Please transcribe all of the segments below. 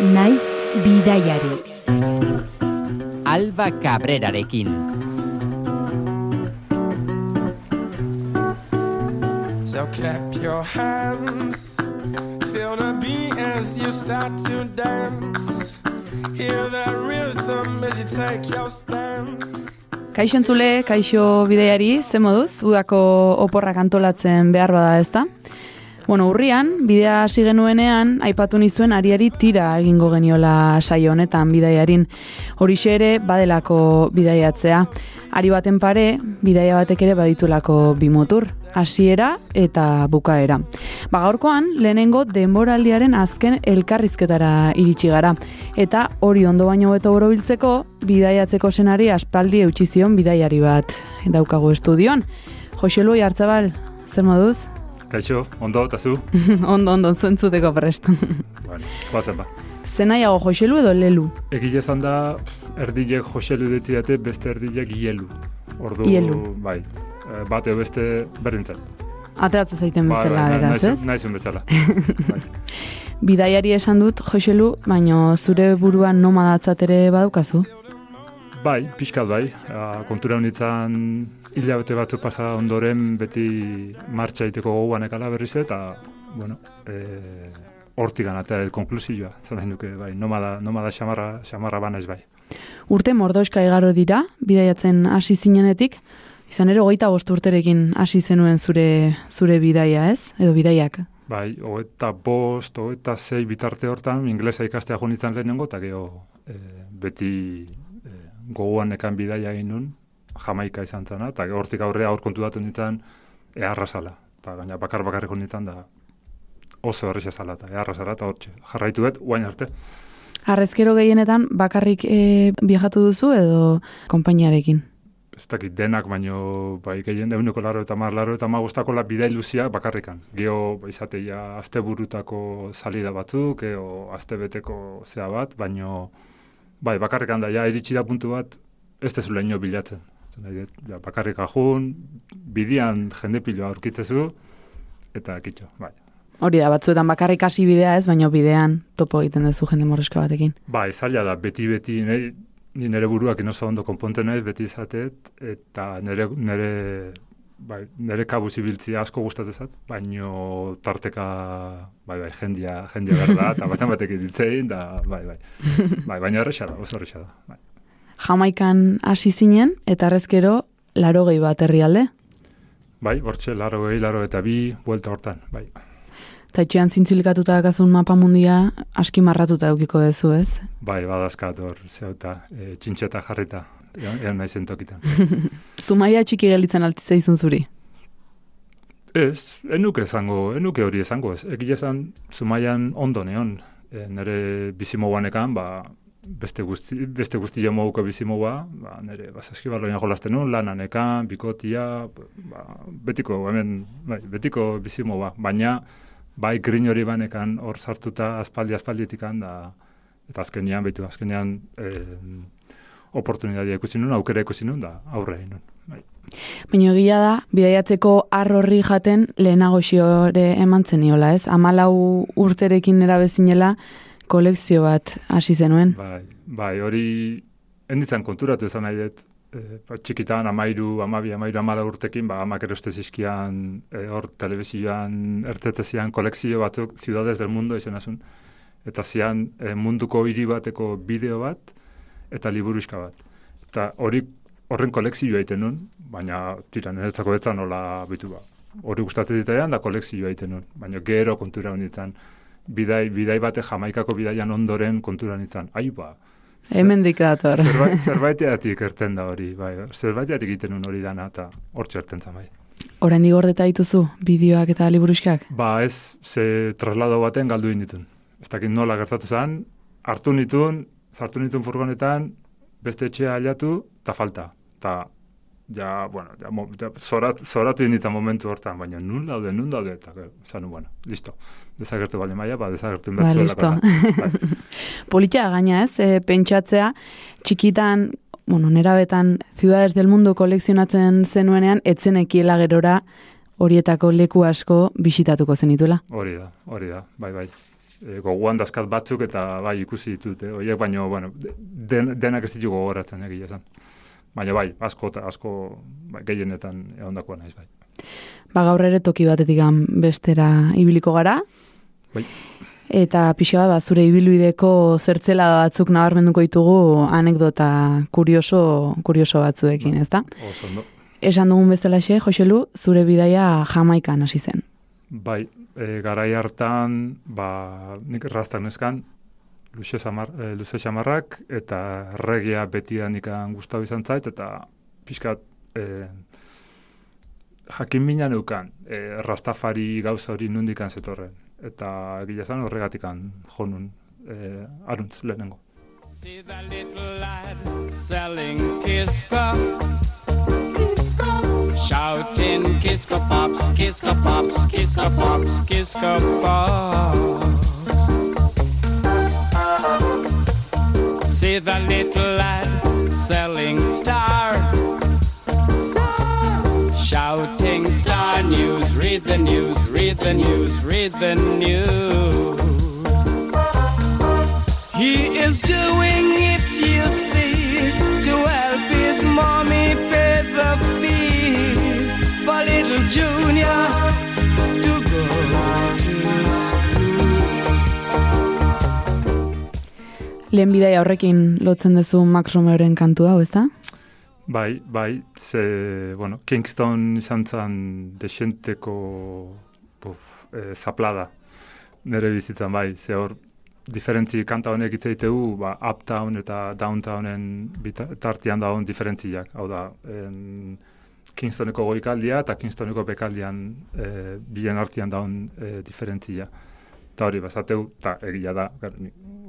naiz bidaiari. Alba Cabrerarekin. So clap your hands, feel the beat as you start to dance. Hear that rhythm as you take your stance. Kaixo entzule, kaixo bideiari, ze moduz, udako oporrak antolatzen behar bada ezta? Bueno, urrian, bidea hasi genuenean, aipatu nizuen ariari tira egingo geniola saio honetan bidaiarin. Horixe ere, badelako bidaiatzea. Ari baten pare, bidaia batek ere baditulako bimotur. Hasiera eta bukaera. Ba gaurkoan, lehenengo denboraldiaren azken elkarrizketara iritsi gara. Eta hori ondo baino beto borobiltzeko, bidaiatzeko senari aspaldi eutxi zion bidaiari bat daukagu estudioan. Joselu Artzabal, zer moduz? Kaixo, ondo, eta zu? ondo, ondo, zentzuteko prest. bueno, guazen ba. Zenaiago Joselu edo Lelu? Egile esan da, erdilek Joselu detiate, beste erdilek Ielu. Ordu, Ielu. bai, eh, bate beste berdintzen. Ateratzen zaiten Bai, bezala, bai, beraz, ez? Naizun bezala. bai. Bidaiari esan dut, Joselu, baino zure buruan nomadatzat ere badaukazu? Bai, pixkat bai, a, kontura honitzen hilabete batzuk pasa ondoren beti martxa iteko goguan ekala berriz eta, bueno, e, hortik ganatea konklusioa, zer nahi nuke, bai, nomada, nomada xamarra, xamarra banaiz bai. Urte mordoska igaro dira, bidaiatzen hasi zinenetik, izan ere hogeita bost urterekin hasi zenuen zure zure bidaia, ez? Edo bidaiak. Bai, hogeita bost, hogeita zei bitarte hortan, inglesa ikastea jo nintzen lehenengo, eta gero e, beti e, gogoan ekan bidaia egin nun, jamaika izan zena, eta hortik aurrea aur kontu datu nintzen eharra zala. Eta gaina bakar bakarrik nintzen da oso erresa zala, eta eharra zala, eta hortxe, jarraitu dut, guain arte. Arrezkero gehienetan bakarrik e, viajatu duzu edo konpainiarekin? Ez dakit denak, baino bai gehien euneko laro eta mar laro eta magostako la bida ilusia bakarrikan. Geo izateia azte burutako salida batzuk, eo azte beteko zea bat, baino bai bakarrikan da, ja iritsi da puntu bat, ez tezu lehenio bilatzen. Ja, bakarrik ajun, bidian jende piloa aurkitzezu, eta kitxo, bai. Hori da, batzuetan bakarrik hasi bidea ez, baina bidean topo egiten duzu jende morreska batekin. Bai, zaila da, beti-beti, ni, ni nire buruak inozo ondo konponten naiz, beti izatet, eta nire, nire, bai, nire kabu zibiltzia asko gustatzen zat, baino tarteka, bai, bai, jendia, jendia berda, eta batean batek ditzein, da, bai, bai, bai, baina erresa da, oso erresa da, bai. Jamaikan hasi zinen, eta arrezkero, laro gehi bat herrialde. Bai, hortxe, laro gehi, laro eta bi, buelta hortan, bai. Eta etxean zintzilikatuta dakazun mapa mundia aski marratuta eukiko dezu, ez? Bai, badazkat hor, zeuta, e, txintxeta jarrita, ean nahi zentokitan. Zumaia txiki gelitzen altitza zuri? Ez, enuke esango, enuke hori esango ez. Egia esan, Zumaian ondo neon, e, nire bizimoguanekan, ba, beste guzti, beste guzti jamouko bizimoa, ba, nire basaski baloian jolasten nun, lananekan, bikotia, ba, betiko, hemen, bai, betiko bizimoa, baina, bai grin hori banekan hor sartuta aspaldi aspalditikan da eta azkenean behitu azkenean eh, oportunitatea ikusi nun, aukera ikusi nun da aurre nun. Bai. Baina egia da, bidaiatzeko arrorri jaten lehenago xiore eman zeniola, ez? Amalau urterekin erabezinela kolekzio bat hasi zenuen. Bai, bai, hori enditzen konturatu esan nahi dut, e, txikitan amairu, amabi, amairu amala urtekin, ba, amak eroste zizkian, e, hor telebizioan, ertetezian kolekzio batzuk, Ciudades del Mundo izan asun, eta zian e, munduko hiri bateko bideo bat, eta liburuzka bat. Eta hori horren kolekzioa egiten nun, baina tira, niretzako etzan nola bitu ba. Hori gustatzen ditaian da kolekzioa egiten nun, baina gero kontura honetan, bidai, bidai bate jamaikako bidaian ondoren kontura honetan, ai ba, Hemen dikator. Zerbait, zerbaiteatik erten da hori, bai. Zerbaiteatik egiten hori dana, eta hor txerten zan, bai. Horendi gordeta dituzu, bideoak eta liburuskak? Ba, ez, ze traslado baten galdu ditun. Ez dakit nola gertatu zen, hartu nitun, sartu nitun furgonetan, beste etxea aliatu, eta falta. Ta, ja, bueno, ja, mo, ja, zorat, zoratu nita momentu hortan, baina nun daude, nun daude, eta zanu, bueno, listo. Desagertu bali maia, ba, desagertu Ba, listo. Bai. Politia gaina ez, e, pentsatzea, txikitan, bueno, nera betan, Ciudades del Mundo kolekzionatzen zenuenean, etzen ekiela gerora horietako leku asko bisitatuko zenituela. Hori da, hori da, bai, bai. e, gogoan dazkat batzuk eta bai ikusi ditut, eh? Oiek baino, bueno, den, denak ez ditu gogoratzen egia esan. Baina bai, asko eta asko bai, gehienetan egondakoa naiz bai. Ba gaur ere toki batetik bestera ibiliko gara. Bai. Eta pixoa ba, zure ibilbideko zertzela batzuk nabarmenduko ditugu anekdota kurioso, kurioso batzuekin, ezta? Oso ondo. Esan dugun bezalaxe, Joselu, zure bidaia Jamaikan hasi zen. Bai, e, garai hartan, ba, nik rastan eskan, luze, samar, e, luze xamarrak, eta regia beti da nikan gustau izan zait, eta pixkat e, jakin mina neukan, e, rastafari gauza hori nundikan zetorren. Eta egia esan horregatikan jonun e, aruntz lehenengo. See that little lad selling Kiska. Shouting Kiska Pops, Kiska Pops, Kiska Pops, Kiska Pops. See that little lad selling Star. Shouting Star News, read the news, read the news, read the news. He is doing Lehen bidaia horrekin lotzen duzu Max Romeroren kantu hau, ezta? Bai, bai, ze, bueno, Kingston izan zen desenteko buf, e, zaplada nire bizitzan, bai, ze hor, diferentzi kanta honek hitz egiteu, ba, uptown eta downtownen tartian daun diferentziak, hau da, en, Kingstoneko goikaldia eta Kingstoneko bekaldian e, bien artian daun e, diferentzia. Eta hori, basateu, eta egia da,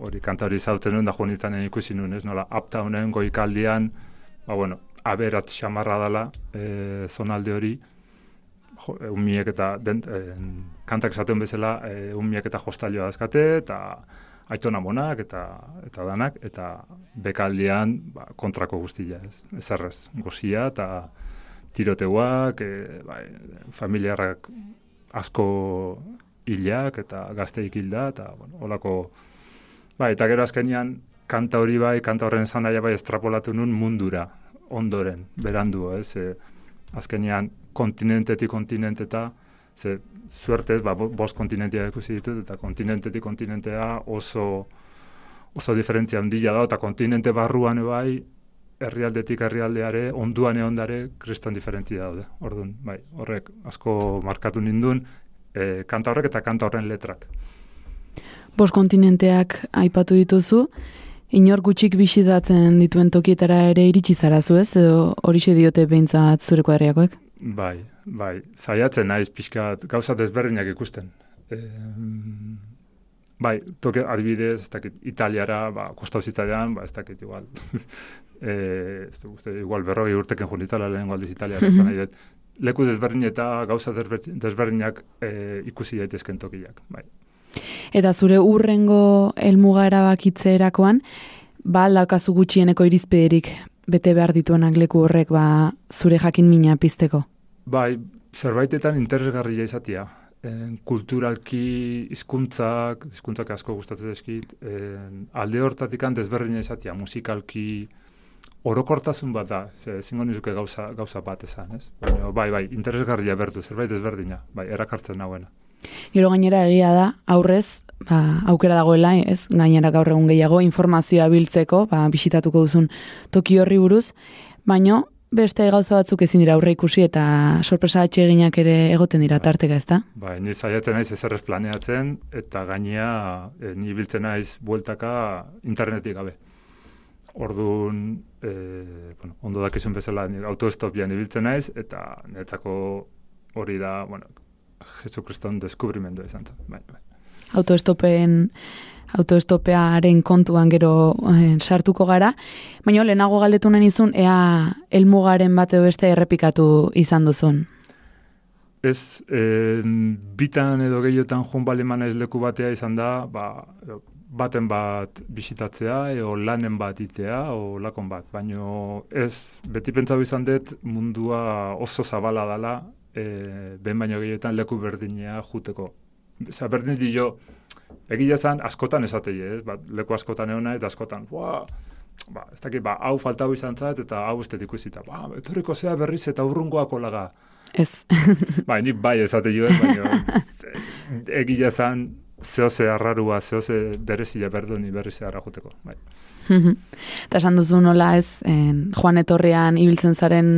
hori kanta hori zautzen nuen, da joan ikusi nuen, ez nola, uptownen goikaldian, ba, bueno, aberat xamarra dela e, zonalde hori, jo, e, umiek eta den, e, kantak esaten bezala, e, umiek eta jostalioa dazkate, eta aitona monak eta eta danak, eta bekaldian ba, kontrako guztia, ez, ezarrez, gozia eta tiroteuak, e, bai, familiarrak asko hilak eta gazteik hilda, eta, bueno, holako, bai, eta gero azkenian, kanta hori bai, kanta horren esan bai estrapolatu nun mundura, ondoren, berandu, ez, e, azkenean kontinentetik kontinenteta, ze suertez, ba, bo- bost kontinentia ikusi ditut, eta kontinentetik kontinentea oso oso diferentzia handia da, eta kontinente barruan bai, herrialdetik herrialdeare, onduan ondare, kriston diferentzia daude. Orduan, bai, horrek asko markatu nindun, e, kanta horrek eta kanta horren letrak. Bos kontinenteak aipatu dituzu, inor gutxik bisitatzen dituen tokietara ere iritsi zarazu ez, edo horixe diote behintzat zure kuadriakoek? Bai, bai, saiatzen naiz pixkat gauza desberdinak ikusten. E, bai, toke adibidez, ez dakit, Italiara, ba, kostau zitzaidan, ba, ez dakit, igual, e, ez du, uste, igual berrogei urteken junitzala lehen aldiz Italiara, mm nahi dut, leku desberdin eta gauza desber- desberdinak e, ikusi daitezken tokiak, bai. Eta zure urrengo helmuga erabakitzerakoan, ba aldakazu gutxieneko irizpederik bete behar dituenak leku horrek ba zure jakin mina pizteko. Bai, zerbaitetan interesgarria izatea. En, kulturalki hizkuntzak, hizkuntzak asko gustatzen dizkit, en, alde hortatikan desberdina izatea, musikalki orokortasun bat da, ezingo nizuke gauza, gauza bat esan, ez? Baina, bai, bai, interesgarria bertu, zerbait desberdina, bai, erakartzen nauena. Gero gainera egia da, aurrez, ba, aukera dagoela, ez? Gainera gaur egun gehiago informazioa biltzeko, ba, bisitatuko duzun toki horri buruz, baino beste gauza batzuk ezin dira aurre ikusi eta sorpresa atseginak ere egoten dira Bai. tarteka, ezta? Bai, ni saiatzen naiz ezer ez planeatzen, eta gainea e, ni biltzen naiz bueltaka internetik gabe. Orduan, e, bueno, ondo dakizun bezala autoestopian ibiltzen naiz, eta niretzako hori da, bueno, Jesukriston deskubrimendu izan zen. Bai, bai. autoestopen autoestopearen kontuan gero eh, sartuko gara, baina lehenago galdetu nahi nizun ea helmugaren bat edo beste errepikatu izan duzun. Ez, e, bitan edo gehiotan joan baleman ez leku batea izan da, ba, baten bat bisitatzea, eo lanen bat itea, o lakon bat. Baina ez, beti pentsatu izan dut mundua oso zabala dala, e, ben baino gehietan leku berdinea juteko. Osa, berdin dio, egia zan, askotan esatei, ez? Ba, leku askotan egon eta askotan, ba, ba, ez dakit, ba, hau faltau izan zait, eta hau ez ikusita, ba, etorriko zea berriz eta urrungoako laga. Ez. Bai, nik bai esate jo, baina egia zan, zehose arrarua, zehose berezia berduni berriz ara joteko. Bai. Eta esan duzu nola ez, en, joan etorrean ibiltzen zaren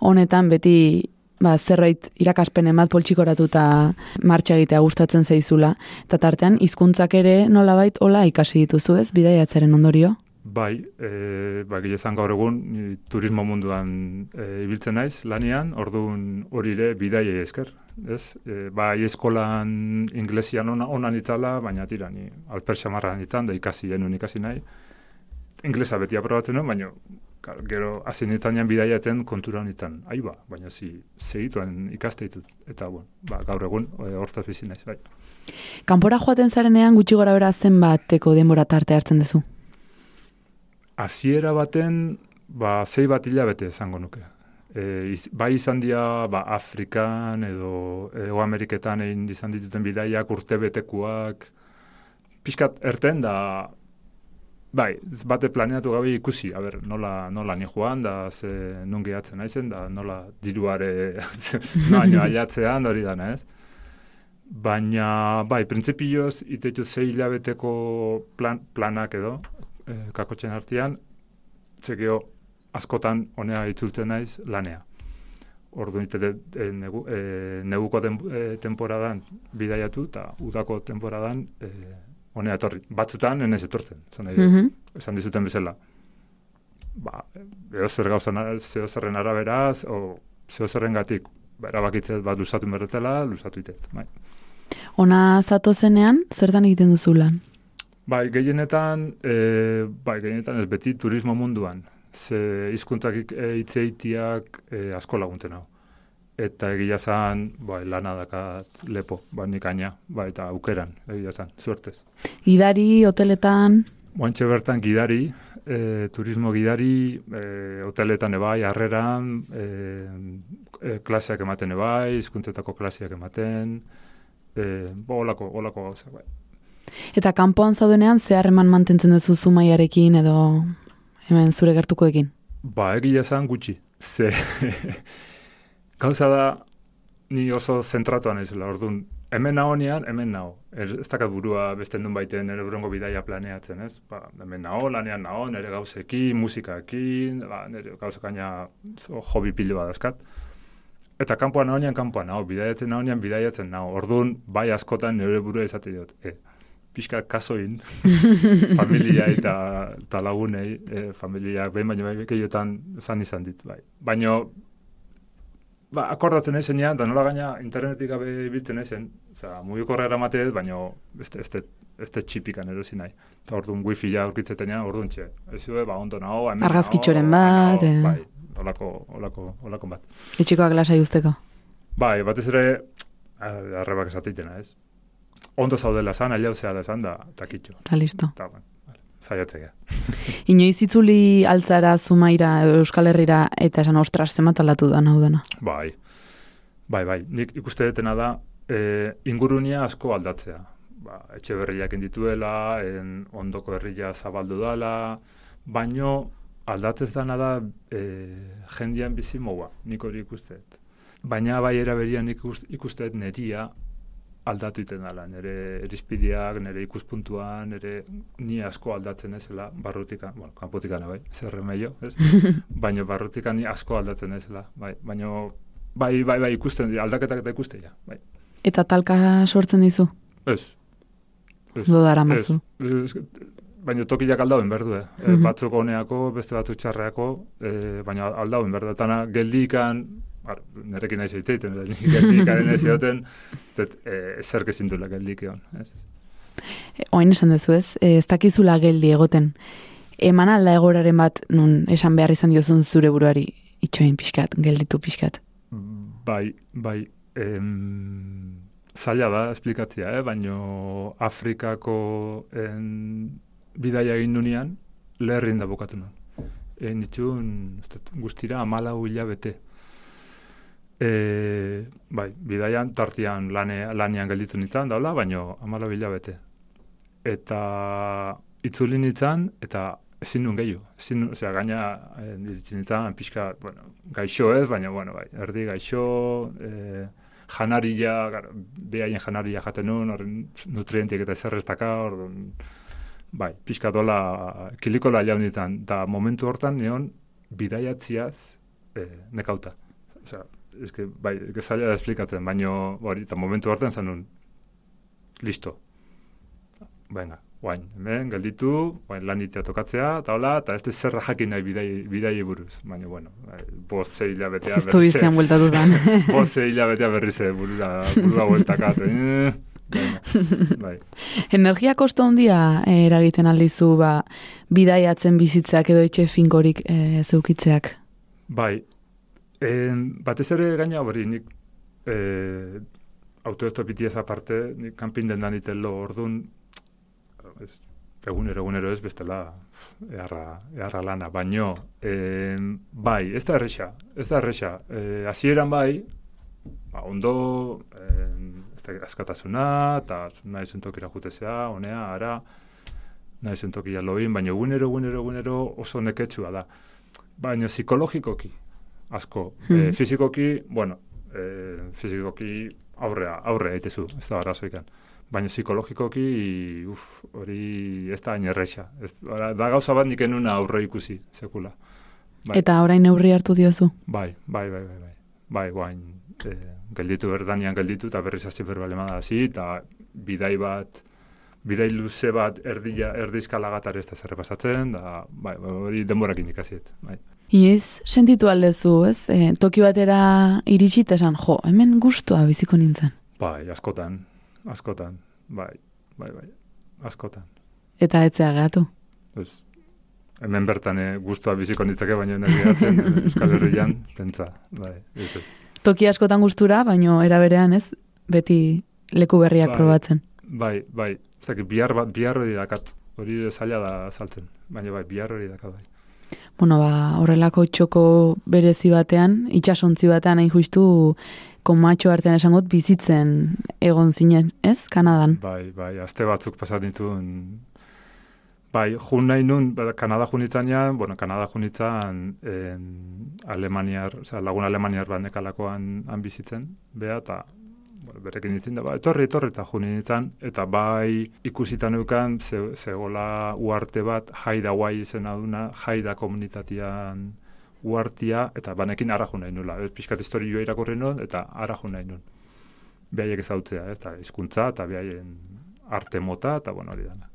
honetan beti ba, zerbait irakaspen emat poltsikoratu eta martxa egitea gustatzen zaizula. Eta tartean, hizkuntzak ere nolabait hola ikasi dituzu ez, bidaiatzaren ondorio? Bai, e, ba, gilezan gaur egun, turismo munduan e, ibiltzen naiz, lanian, orduan hori ere bidaia esker. Ez? E, ba, eskolan inglesian ona, onan itzala, baina tira, ni alpersa marran itzan, da ikasi genuen ikasi nahi. Inglesa beti aprobatzen nuen, baina gero hasi nintzanean bidaiatzen kontura honetan. Ai ba, baina zi, segituan ikaste ditut. Eta, bueno, ba, gaur egun, e, hortaz bizi naiz, bai. Kanpora joaten zarenean gutxi gora bera zenbateko denbora tarte hartzen duzu? hasiera baten, ba, zei bat hilabete esango nuke. E, iz, bai izan dira, ba, Afrikan edo Ego Ameriketan egin izan dituten bidaiak, urte betekuak, pixkat erten da, bai, bate planeatu gabe ikusi, a ber, nola, nola ni joan, da, ze nun gehatzen naizen, da, nola diruare baino aiatzean, hori dana, ez? Baina, bai, printzipioz, itetu zei hilabeteko plan, planak edo, e, kakotxen artean, txekio askotan honea itzultzen naiz lanea. Ordu nite e, negu, e, neguko den, e, temporadan bidaiatu eta udako temporadan e, honea etorri. Batzutan enez etortzen, zan, mm esan dizuten bezala. Ba, edo zer gauzan, zeo zerren araberaz, o zeo zerren gatik, ba, erabakitzet bat lusatu merretela, lusatu itet. Bai. Ona zato zenean, zertan egiten duzu lan? Bai, gehienetan, e, bai, gehienetan ez beti turismo munduan. Ze hizkuntzak e, itzeitiak e, asko laguntzen hau. Eta egia zan, bai, lana dakat lepo, bai, nik aina, bai, eta aukeran, egia zan, suertez. Gidari, hoteletan? Boantxe bertan gidari, e, turismo gidari, e, hoteletan ebai, harreran, e, e, klaseak ematen ebai, hizkuntzetako klaseak ematen, e, bo, olako, olako gauzak, bai. Eta kanpoan zaudenean ze harreman mantentzen duzu zumaiarekin edo hemen zure gertukoekin? Ba, egia esan gutxi. Ze, gauza da, ni oso zentratuan ez, orduan, hemen nian, hemen naho. Er, ez dakat burua beste nun baiten nire burengo bidaia planeatzen, ez? Ba, hemen naho, lanean naho, nire gauzekin, musikakin, ba, nire gauzekaina hobi pilo badazkat. Eta kanpoan nian, kanpoan naho, bidaiatzen naho nian, bidaiatzen naho. Orduan, bai askotan nire burua izate diot. E, pixka kasoin, familia eta, eta lagunei, e, familia behin baino bai keiotan zan izan dit, bai. Baina, ba, akordatzen ezen da nola gaina internetik gabe biltzen ezen, oza, mugikorra eramatez, baina ez ez txipikan erosi nahi. Eta orduan wifi ja aurkitzetan orduan txe. Ez ba, ondo naho, hemen Argazkitxoren bat, eh. Bai, olako, olako, olako bat. Etxikoak lasai usteko. Bai, batez ere, arrebak esateitena, ez? Ondo zaudela zan, alia da zan, da, takitxo. Ta listo. Ta, bueno, zaiatzea. Inoiz itzuli altzara zumaira Euskal Herrira eta esan ostras zemat aldatu da nahu dena. Bai, bai, bai. Nik ikuste detena da, e, ingurunia asko aldatzea. Ba, etxe berriak indituela, en ondoko herria zabaldu dala, baino aldatzez dana da e, jendian bizi moa, nik hori ikusteet. Baina bai eraberian ikusteet neria aldatu iten dela, nire erizpideak, nire ikuspuntua, nire ni asko aldatzen ezela, barrutikan, bueno, kanpotikan bai, zer meio, ez? baina barrutikan ni asko aldatzen ezela, bai, baina bai, bai, bai, ikusten dira, aldaketak eta ikuste ja, bai. Eta talka sortzen dizu? Ez. Ez. Dodara mazu? Baina tokiak aldauen berdu, eh? Mm -hmm. batzuk honeako, beste batzuk txarreako, eh, baina aldauen berdu, eta geldikan, ar, nerekin nahi zeiteiten, geldik aren ez zioten, e, zer kezin duela geldik egon. Ez? E, oin esan dezu ez, e, ez dakizula geldi egoten. Eman alda egoraren bat, nun esan behar izan diozun zure buruari, itxoin pixkat, gelditu pixkat. Bai, bai, em, zaila da esplikatzia, eh? baino Afrikako en, bidaia egin nunean, leherrin da bukatu nuen. Egin ditun, guztira, amala huila bete E, bai, bidaian, tartian lane, lanean gelditu nintzen, daula, baino amala bilabete. Eta itzuli nintzen, eta ezin nun gehiu. Ezin osea, gaina, e, iritsi nintzen, pixka, bueno, gaixo ez, baina, bueno, bai, erdi gaixo, e, janaria, gara, behaien janaria jaten nun, horren nutrientik eta zerreztaka, orduan, bai, pixka dola, kilikola jaun nintzen, da momentu hortan, neon, bidaiatziaz, e, nekauta. Osea, eske, bai, eske zaila da esplikatzen, baino, hori, eta momentu hartan zanun, listo. Venga, guain, hemen, gelditu, guain lanitea tokatzea, eta hola, eta ez zerra jakin nahi bidai, bidai buruz. Baina, bueno, bai, boz ze hilabetea berrize. Ziztu bizian bueltatu zen. boz ze hilabetea berrize, burura, burura bueltakat. Eh, bai. Energia kosto handia eh, eragiten aldizu, ba, bidaiatzen bizitzak edo etxe finkorik eh, zeukitzeak. Bai, En, batez ere gaina hori, nik e, autoestopitiez aparte, nik kanpin den daniten lo orduan, ez, egunero, egunero ez, bestela, eharra, eharra lana, baino, e, bai, ez da erresa, ez da erresa, e, azieran bai, ba, ondo, e, askatasuna, eta nahi zentokira jutezea, honea, ara, nahi zentokira loin, baina egunero, egunero, egunero oso neketsua da. Baina psikologikoki, asko. Hmm. E, fizikoki, bueno, e, fizikoki aurrea, aurrea eitezu, ez da arazoikan. Baina psikologikoki, uf, hori ez da inerreixa. Ez, ora, da gauza bat nik enuna aurre ikusi, sekula. Bai. Eta orain neurri hartu diozu. Bai, bai, bai, bai, bai. Bai, guain, e, gelditu berdanian gelditu, eta berriz hasi berbale hasi, eta bidai bat, bidai luze bat erdila, erdizkala gatare ez da zer pasatzen, da, bai, hori denborakin ikasiet, bai. Inoiz, sentitu aldezu, ez? E, toki batera iritsit esan, jo, hemen gustua biziko nintzen. Bai, askotan, askotan, bai, bai, bai, askotan. Eta etzea gehatu. Ez, hemen bertan eh, gustua biziko nintzake, baina nire gatzen Euskal Herrian, pentsa, bai, ez ez. Toki askotan gustura, baino era berean, ez? Beti leku berriak Bai. probatzen. Bai, bai, ez dakit, bihar, bihar hori dakat, hori zaila da saltzen, baina bai, bihar hori dakat, bai. Bueno, ba, horrelako txoko berezi batean, itxasontzi batean hain justu komatxo artean esangot bizitzen egon zinen, ez? Kanadan. Bai, bai, aste batzuk pasat dituen, bai, jun nahi nun, ba, Kanada junitzanean, bueno, Kanada junitzan en, Alemaniar, oza, lagun Alemaniar bat nekalakoan han bizitzen, beha, eta bueno, berekin ditzen da, ba, etorri, etorri, eta juni nintzen, eta bai ikusitan eukan, ze, zegola uarte bat, jaida guai izena duna, jaida komunitatian uartia, eta banekin ara nahi nula. Ez pixkat historioa irakurri nun, eta ara nahi nun. Behaiek ezautzea, ez, eta hizkuntza eta behaien arte mota, eta bueno, hori dana.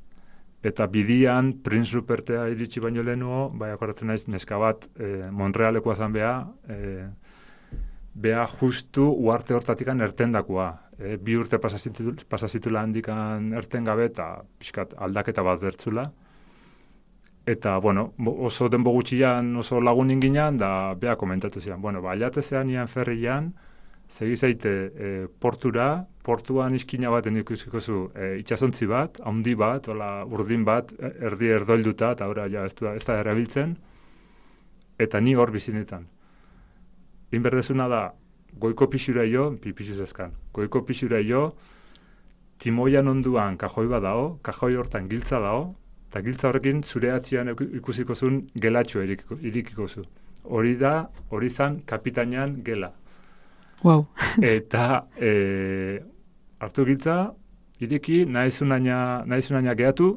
Eta bidian, Prince Rupertea iritsi baino lehenuo, bai akoratzen naiz, neska bat, e, Montrealekoa zan beha, e, beha justu uarte hortatikan ertendakoa. E, bi urte pasazitula pasazitu handikan erten gabe eta pixkat aldaketa bat bertzula. Eta, bueno, oso denbo gutxian oso lagun inginan, da beha komentatu zian. Bueno, ba, aliatezean ian ferrian, segi zaite e, portura, portuan iskina baten ikusiko zu e, itxasontzi bat, handi bat, ola urdin bat, erdi erdoilduta, eta ora ja ez, du, ez da erabiltzen, eta ni hor bizinetan. Inberdezuna da, goiko pixura jo, pi pixuz eskan, goiko pixura jo, timoian onduan kajoi bat dao, kajoi hortan giltza dao, eta giltza horrekin zure atzian iku- ikusiko zuen gelatxo irikiko, irikiko zu. Hori da, hori zan kapitainan gela. Wow. Eta e, hartu giltza, iriki, nahizunaina, nahizunaina gehatu,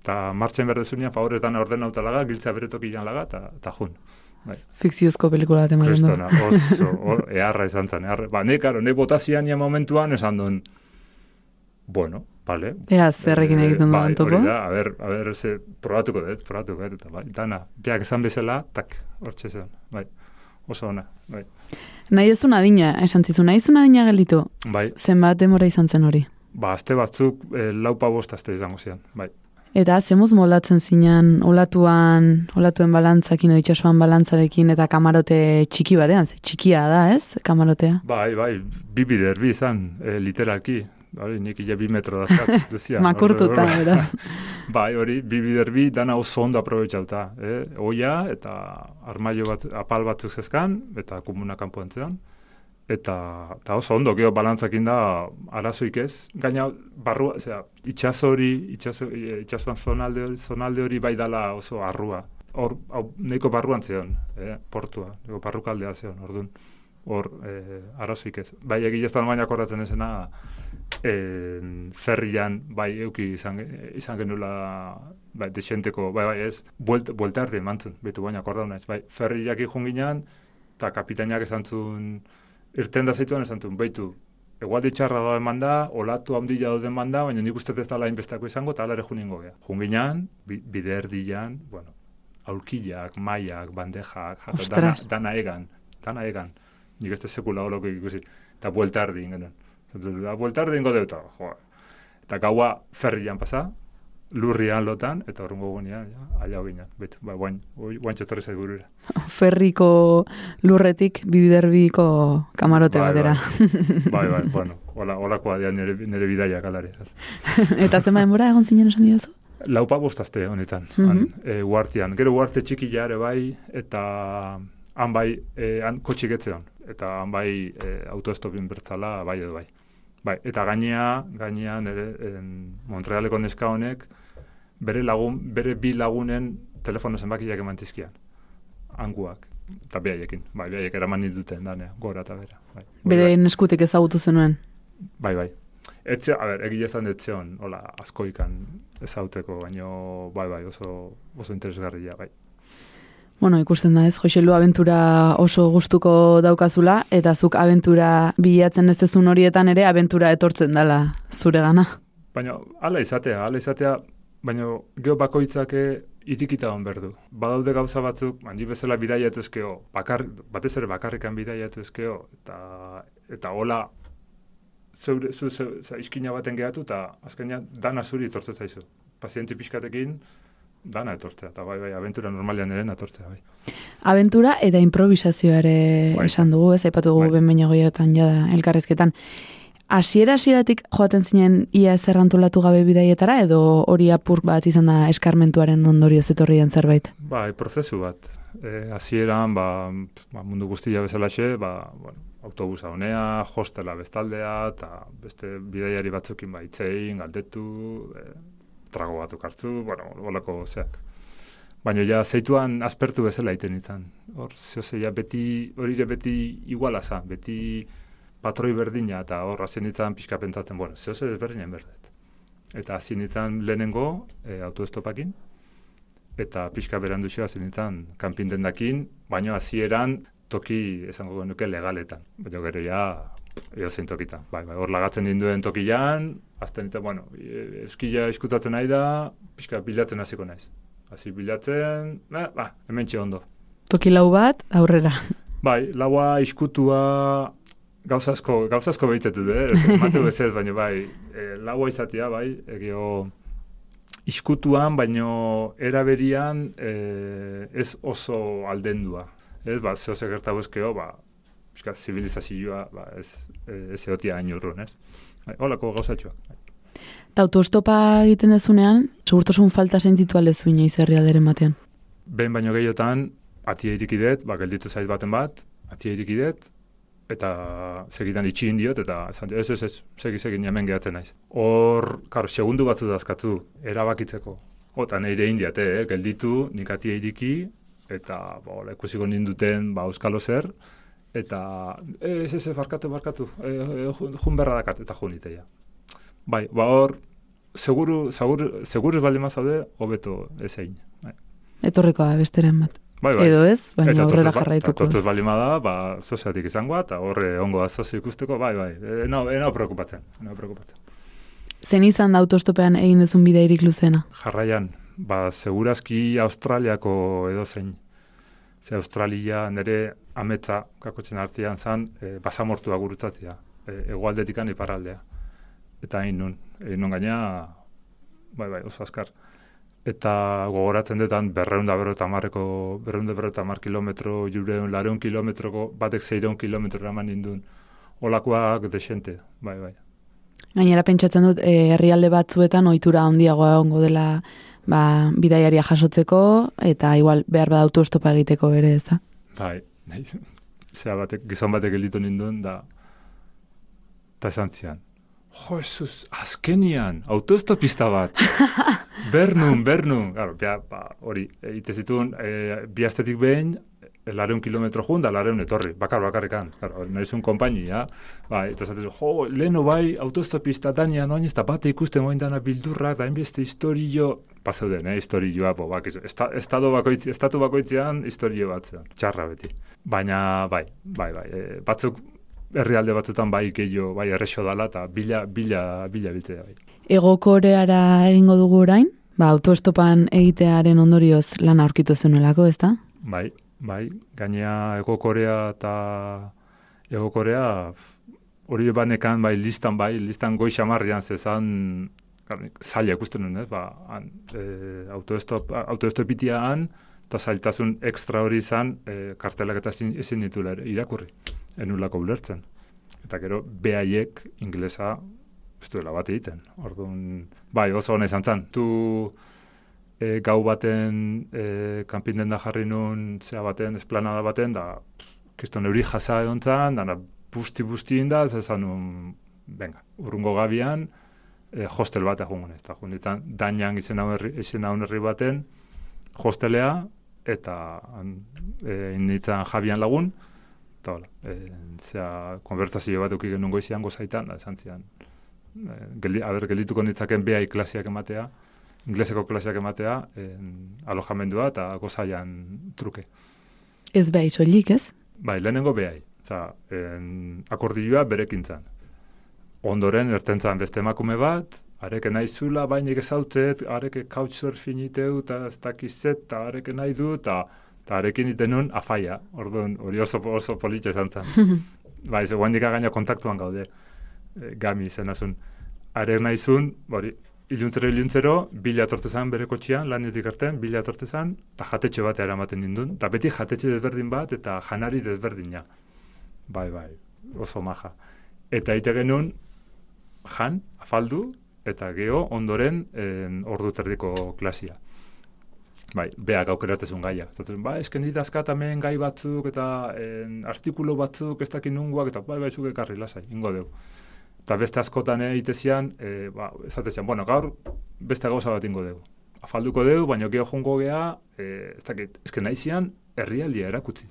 eta martxen berdezunean favoretan ordenauta laga, giltza beretokian laga, eta ta jun. Fikziozko pelikula bat ematen du. Kristona, oso, o, eharra izan zen, eharra. Ba, ne, karo, ne botazian ja momentuan esan duen, bueno, vale. Ea, zerrekin Eh, egiten bai, duen topo. hori da, a ber, a ber, ze, probatuko dut, probatuko dut, eta bai, dana, biak esan bezala, tak, hortxe zen, bai, oso ona, bai, Nahi ezun adina, esan zizu, nahi ezun adina gelditu, bai, zenbat demora izan zen hori. ba, azte batzuk, e, laupa bost azte izango zian, bai. Eta zemuz moldatzen zinan olatuan, olatuen balantzakin, edo itxasuan balantzarekin, eta kamarote txiki batean, ze txikia da, ez, kamarotea? Bai, bai, bi bider, bi izan, e, literalki, bai, nik ia bi metro dazkat, duzia. Makurtuta, beraz. Bai, hori, bi bider bi, dana oso ondo aprobetxauta. Eh? Oia, eta armaio bat, apal batzuk zezkan, eta komuna kanpo entzean. Eta, eta oso ondo, geho balantzakin da arazoik ez. Gaina, barrua, osea, itxaso hori, itxaso, itxasoan zonalde, hori- zonalde hori bai dala oso arrua. Hor, hau, nahiko barruan zeon, eh, portua, nahiko barrukaldea zeon, orduan. Hor, eh, arazoik ez. Bai, egile ez da baina akordatzen esena, eh, ferrian, bai, euki izan, izan genula, bai, desenteko, bai, bai, ez, buelt, bueltardi mantzun, betu baina akordau naiz, bai, ferriak ikun ginean, eta kapitainak esan zuen, irten da zaituan esan zuen, baitu, egualdi txarra da eman da, olatu handia da eman da, baina nik uste ez dala inbestako izango, eta alare juningo gea. Junginan, bi, bide erdian, bueno, aulkillak, maiak, bandejak, jata, dana, dana egan, dana egan. Nik ez da sekula holoko ikusi, eta bueltardi ingenen. Da, bueltardi ingo deuta, jo. Eta gaua ferrian pasa, lurrian lotan, eta horrengo gunean, ja, aia ginen. Bet, ba, guain, guain txetorri zait burura. Ferriko lurretik bibiderbiko kamarote Bai, batera. Bai, bai, bueno, hola, holakoa dira nire, nire bidaia kalari. Eta zenba denbora egon zinen esan didazu? Laupa bostazte honetan, Mhm. han, e, uartian. Gero uarte txiki jare bai, eta han bai, e, han kotxik etzeon. Eta han bai e, autoestopin bertzala bai edo bai. Bai, eta gainea, gainea nire en, Montrealeko neska honek, bere lagun, bere bi lagunen telefono zenbakiak eman tizkian. Anguak. Eta behaiekin. Bai, behaiek eraman dituten danea, gora eta bera. Bai, Hori Bere bai. eskutik ezagutu zenuen. Bai, bai. Etxe, a ber, egia esan etzeon, hola, askoikan ezauteko, baino, bai, bai, oso, oso interesgarria, bai. Bueno, ikusten da ez, Joselu abentura oso gustuko daukazula, eta zuk abentura bilatzen ez dezun horietan ere abentura etortzen dela zure gana. Baina, hala izatea, hala izatea, baina geho bakoitzake irikita hon berdu. Badaude gauza batzuk, handi bezala bidaiatu ezkeo, bakar, batez ere bakarrikan bidaiatu ezkeo, eta, eta hola, zeure, zu, zu, zu, iskina baten gehatu, eta azkenean dana zuri etortzen zaizu. Pazienti pixkatekin, dana etortzea, eta bai, bai, abentura normalean ere etortzea, bai. Abentura eta improvisazioa ere Bai. esan dugu, ez aipatu dugu Bai. ben bainagoietan jada elkarrezketan. Hasiera hasieratik joaten zinen ia zerrantolatu gabe bidaietara edo hori apur bat izan da eskarmentuaren ondorioz etorri den zerbait? Bai, prozesu bat. E, hasieran ba, ba, mundu guztia bezalaxe, ba, bueno, autobusa honea, hostela bestaldea, eta beste bidaiari batzukin ba, itzein, galdetu, e, trago batzuk hartu, bueno, holako zeak. Baina ja, zeituan aspertu bezala iten izan. Hor, zehose, ja, beti, hori beti iguala za, beti patroi berdina, eta hor, hasi nintzen pixka pentsatzen, bueno, zehose desberdinen berdet. Eta hasi nintzen lehenengo e, autoestopakin, eta pixka berandu xo hasi nintzen kanpin dendakin, baina hasieran toki esango genuke legaletan. Baina gero ja, edozein tokitan. Bai, bai, hor lagatzen ninduen tokian, azten nintzen, bueno, e, eskila iskutatzen nahi da, pixka bilatzen hasiko naiz. Hasi bilatzen, ba, ba, hemen ondo. Toki lau bat, aurrera. Bai, laua iskutua gauzasko, gauzasko behitetu, eh? Matu bezez, baina bai, e, laua izatea, bai, egio iskutuan, baino eraberian e, ez oso aldendua. Ez, ba, zehose gertabu ezkeo, ba, pixka, zibilizazioa, ba, ez, e, ez egotia hain urrun, ez? Bai, holako gauzatxoak. Eta autostopa egiten dezunean, segurtasun falta sentitu alezu inoiz herrialderen batean. Behin baino gehiotan, atia irikidet, ba, gelditu zait baten bat, atia irikidet, eta segitan itxin diot, eta esan, ez, ez, ez, segi, segi, hemen gehatzen naiz. Hor, karo, segundu batzu dazkatu, erabakitzeko. Ota nire indiate, eh, gelditu, nik atia iriki, eta, ba, hola, ikusiko ninduten, ba, euskalo zer, eta, "Eh, ez, ez, ez, barkatu, barkatu, e, e, jun, berra dakat, eta jun iteia. Bai, ba, hor, seguru, seguru, seguru baldin mazaude, hobeto ezein. Bai, Etorriko da besteren bat. Bai. bai. Edo ez, baina Eta aurrera ba- jarraituko. eta baldin bada, ba, soziatik izango eta horre ongo da sozio ikusteko, bai, bai, e, enau, enau preokupatzen, enau preokupatzen. Zen izan da autostopean egin dezun bidairik luzena. Jarraian, ba, segurazki Australiako edo zein. Ze Australia nire ametza kakotzen artean zan, e, basamortua gurutatzea, e, egualdetikan iparraldea. Eta hain nun, egin nun gaina, bai, bai, oso azkar. Eta gogoratzen detan berreun da berro eta marreko, berreun da berro eta mar kilometro, jureun, lareun kilometroko, batek zeireun kilometro eraman nindun. Olakoak desente, bai, bai. Gainera pentsatzen dut, eh, herrialde batzuetan ohitura handiagoa egongo dela ba, bidaiaria jasotzeko, eta igual behar bada autostopa egiteko ere, ez da? Bai, zea batek, gizon batek gelditu ninduen, da, eta esan zian, Jo, Jesus, azkenian, autostopista bat. bernun, bernun. Claro, bia, ba, hori, egite zituen, e, bi astetik behin, e, lareun kilometro jun, da lareun etorri, bakar, bakarrekan. Claro, nahi zuen kompainia, ba, eta zaten, jo, leheno bai, autostopista dania, noain ez da bate ikusten moin dana bildurrak, da enbeste historio, pasau den, eh, historioa, bo, bak, esta, estado bakoitz, estatu bakoitzean historio bat, txarra beti. Baina, bai, bai, bai, e, batzuk herrialde batzutan bai gehiago, bai errexo dala, eta bila, bila, bila biltzea bai. Ego Koreara egingo dugu orain? Ba, autoestopan egitearen ondorioz lan aurkitu zenuelako, ezta? Bai, bai, gainea Ego Korea eta Ego Korea hori banekan, bai, listan, bai, listan goi xamarrian zezan zaila ikusten nuen, ba, an, e, autoestop, autoestopitia han, eta zailtasun ekstra hori izan, e, kartelak eta ezin ditu irakurri enulako ulertzen. Eta gero, behaiek inglesa ez duela bat egiten. Orduan, bai, oso hona izan zan. Tu e, gau baten e, kanpin da jarri nun, zea baten, esplanada baten, da, kiston euri jasa egon zan, da, busti-busti inda, zezan nun, venga, urrungo gabian, e, hostel bat egun gune. Eta junditan, dainan izen herri baten, hostelea, eta e, initzen jabian lagun, eta hola, e, zera, konbertazio bat eukigen nungo izan gozaitan, da, esan zian, e, geldi, aber, geldituko nitzaken behai klasiak ematea, ingleseko klasiak ematea, en, alojamendua eta gozaian truke. Ez behai soilik, ez? Bai, lehenengo behai, za, en, akordioa berekintzan. Ondoren, ertentzan beste emakume bat, areke nahi zula, bainik ezautzet, areke couchsurfing iteu, eta ez dakizet, eta areke nahi du, eta eta arekin iten nun afaia, orduan hori oso, oso politxe esan zen. ba, ez guan gaina kontaktuan gaude, e, gami zen azun. Arek nahi zun, hori, iluntzero iluntzero, bila atortezan bere kotxian, lanetik artean, bila atortezan, eta jatetxe bat eramaten nindun, eta beti jatetxe desberdin bat, eta janari desberdina. Bai, bai, oso maja. Eta ite genuen, jan, afaldu, eta geho ondoren en, ordu terdiko klasia bai, beak aukeratezun gaia. Zaten, ba, esken dit azkatamen gai batzuk eta en, artikulo batzuk ez dakin nunguak eta bai, bai, zuk ekarri lasai, ingo deu. Eta beste askotan egitezian, e, ba, ezatezian, bueno, gaur beste gauza bat ingo deu. Afalduko deu, baina geho jungo gea, e, ez dakit, esken nahizian, herrialdia erakutzi.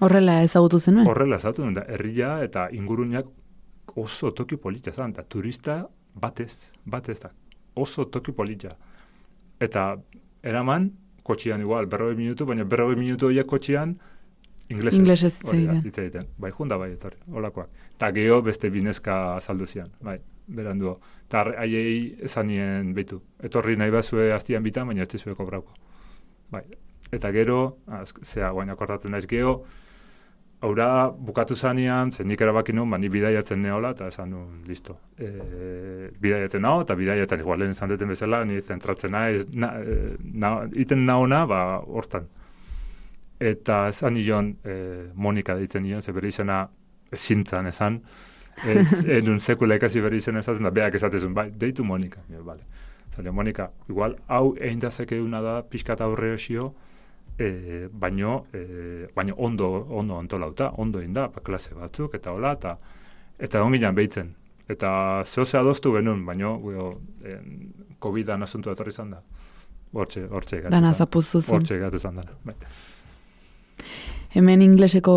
Horrela ezagutu zenuen? Horrela ezagutu zenuen, herria eta ingurunak oso toki polita zan, eta turista batez, batez da, oso toki polita. Eta eraman, kotxian igual, berroge minutu, baina berroge minutu horiek kotxian, inglesez. Inglesez hitz egiten. Bai, junda bai, etorri, holakoak. Ta geho beste binezka saldu zian, bai, berandu. Ta haiei esanien betu. Etorri nahi bazue hastian bitan, baina ez dizue kobrauko. Bai, eta gero, az, zea, guaina akordatu naiz geho, Haura, bukatu zanean, zen nik erabaki nuen, ba, ni bidaiatzen neola, eta esan nuen, listo. E, bidaiatzen nao, eta bidaiatzen, igual lehen izan deten bezala, ni zentratzen nahi, na, e, na, iten naona, ba, hortan. Eta esan nion, e, Monika ditzen nion, ze bere izena ezintzan esan, ez, enun sekula ikasi bere izena esaten, da beak esatezun, bai, deitu Monika. Ja, vale. Zale, Monika, igual, hau egin da da, pixka eta horre e, baino, e, baino ondo, ondo antolauta, ondo inda, ba, klase batzuk, eta hola, eta eta onginan behitzen. Eta zehose adostu genuen, baino, guio, en, COVID-an asuntu etorri izan da. Hortxe, hortxe gatu Dana zapuzu zen. Hortxe gatu izan dara. Bai. Hemen ingleseko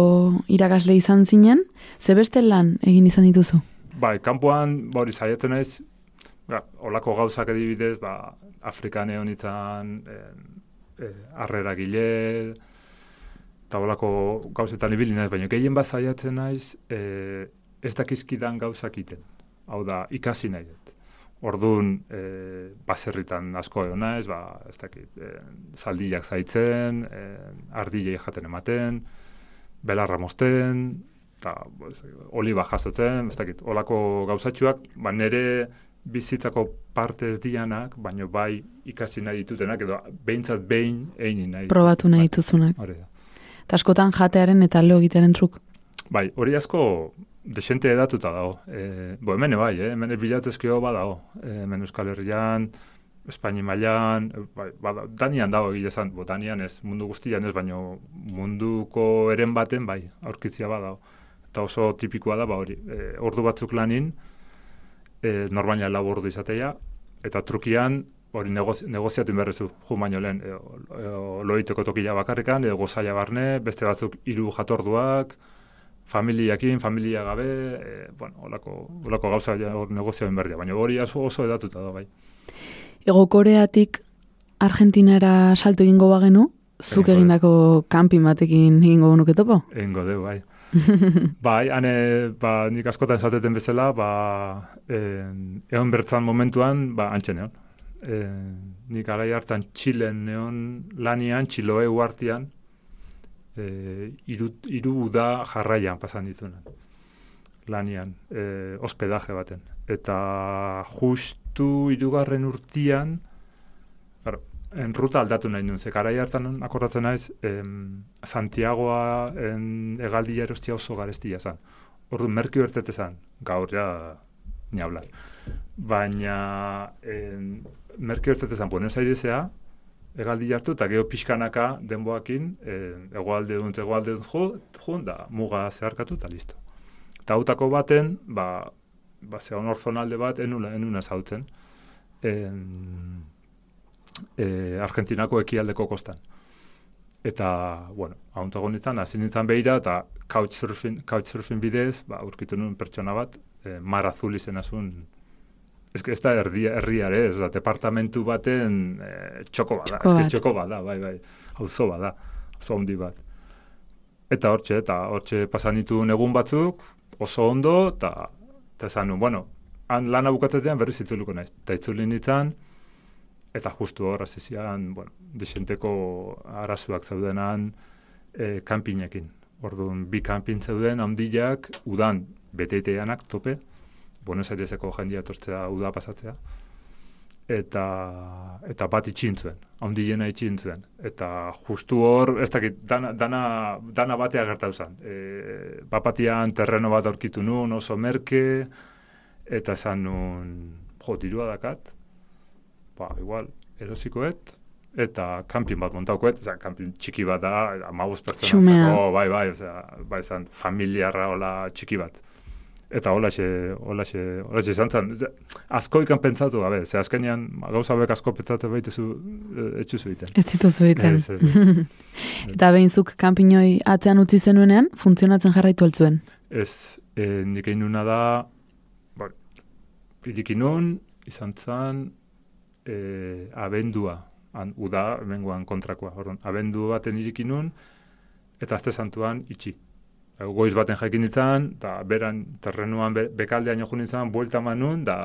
irakasle izan zinen, ze beste lan egin izan dituzu? Bai, kanpoan, ba, hori zaiatzen ez, ba, olako gauzak edibidez, ba, Afrikan egon izan, eh, arrera gile, eta bolako gauzetan ibili naiz, baina gehien bat zaiatzen naiz, eh, ez dakizkidan gauzak iten. Hau da, ikasi nahi dut. Orduan, eh, baserritan asko edo naiz, ba, ez dakit, eh, zaldiak zaitzen, eh, ardilei jaten ematen, belarra mosten, eta oliba jasotzen, ez dakit, olako gauzatxuak, ba, nere bizitzako parte ez dianak, baino bai ikasi nahi ditutenak, edo behintzat behin egin nahi. Probatu nahi bai. dituzunak. Hori da. Eta askotan jatearen eta lo egitearen truk. Bai, hori asko desente edatuta dago. E, bo, hemen bai, eh? hemen bilatu eskio ba dago. E, hemen Euskal Herrian, Espaini mailan, eh, bai, bada, Danian dago egia esan, bo, Danian ez, mundu guztian ez, baino munduko eren baten, bai, aurkitzia badago. Eta oso tipikoa da, ba hori, e, ordu batzuk lanin, e, normalia lau ordu izatea, eta trukian, hori negozi, negoziatu inberrezu, ju baino lehen, e, e, loiteko tokila bakarrikan, edo gozaia barne, beste batzuk hiru jatorduak, familiakin, familia gabe, e, bueno, olako, olako gauza ja, hor negozio inberdia, baina hori oso, oso edatuta da, bai. Ego Koreatik Argentinara salto egingo bagenu, zuk egindako kanpin batekin egingo genuke topo? Egingo deu, bai. bai, hane, ba, nik askotan esateten bezala, ba, en, egon bertzan momentuan, ba, antxe neon. Nik arai hartan Txilen neon lanian, Txiloe uartian, e, iru, iru da jarraian pasan ditunan. Lanian, e, hospedaje baten. Eta justu irugarren urtian, en ruta aldatu nahi nuen, ze garai hartan akordatzen naiz, em, Santiagoa en egaldia erostia oso garestia zan. Ordu merkio ertete zan, gaur ja ni hablar. Baina en, merkio ertete zan Buenos Airesea, egaldi hartu, eta geho pixkanaka denboakin, en, egoalde dunt, egoalde dunt jo, jo, da muga zeharkatu eta listo. Eta hautako baten, ba, ba zegoen orzonalde bat, enula, enuna zautzen. En, e, Argentinako ekialdeko kostan. Eta, bueno, hauntago nintzen, hasi nintzen behira, eta couchsurfing, couchsurfing bidez, ba, urkitu nuen pertsona bat, e, mar azul izena zuen, ez, ez da herria, herriare, ez da, departamentu baten e, txoko bada, Txoko bat. txoko bada, bai, bai, auzo bada, auzo handi bat. Eta hortxe, eta hortxe pasan nituen egun batzuk, oso ondo, eta esan nuen, bueno, han lana bukatzetean berriz itzuluko naiz. Eta itzuli nintzen, eta justu hor, hasi zian, bueno, desenteko arazuak zeudenan e, kanpinekin. Orduan, bi kanpin zeuden, handiak, udan, beteiteanak tope, Buenos Aireseko jendia etortzea uda pasatzea, eta, eta bat itxintzuen, handiena itxintzuen. Eta justu hor, ez dakit, dana, dana, dana batea gertau zen. E, bapatian terreno bat aurkitu nun, oso merke, eta esan nun, jo, dirua dakat, ba, igual, erosikoet, eta kanpin bat montaukoet, oza, kanpin txiki bat da, amabuz pertsona. Oh, bai, bai, oza, bai, esan, familiarra hola txiki bat. Eta holaxe, holaxe, holaxe izan zen. Ze, Asko ikan pentsatu gabe, ze azkenean gauza bek asko pentsatu baitezu e, etxuzu egiten. Ez dituzu egiten. Ez, ez, ez. Eta behinzuk kanpinoi atzean utzi zenuenean, funtzionatzen jarraitu altzuen. Ez, e, nik egin nuna da, ba, iriki nun, izan zen, e, abendua, han, uda, bengoan kontrakoa, orduan, abendu baten iriki nun, eta azte santuan itxi. E, Goiz baten jakin ditzan, da beran terrenuan be, bekaldean jo nintzen, buelta eman nun, da,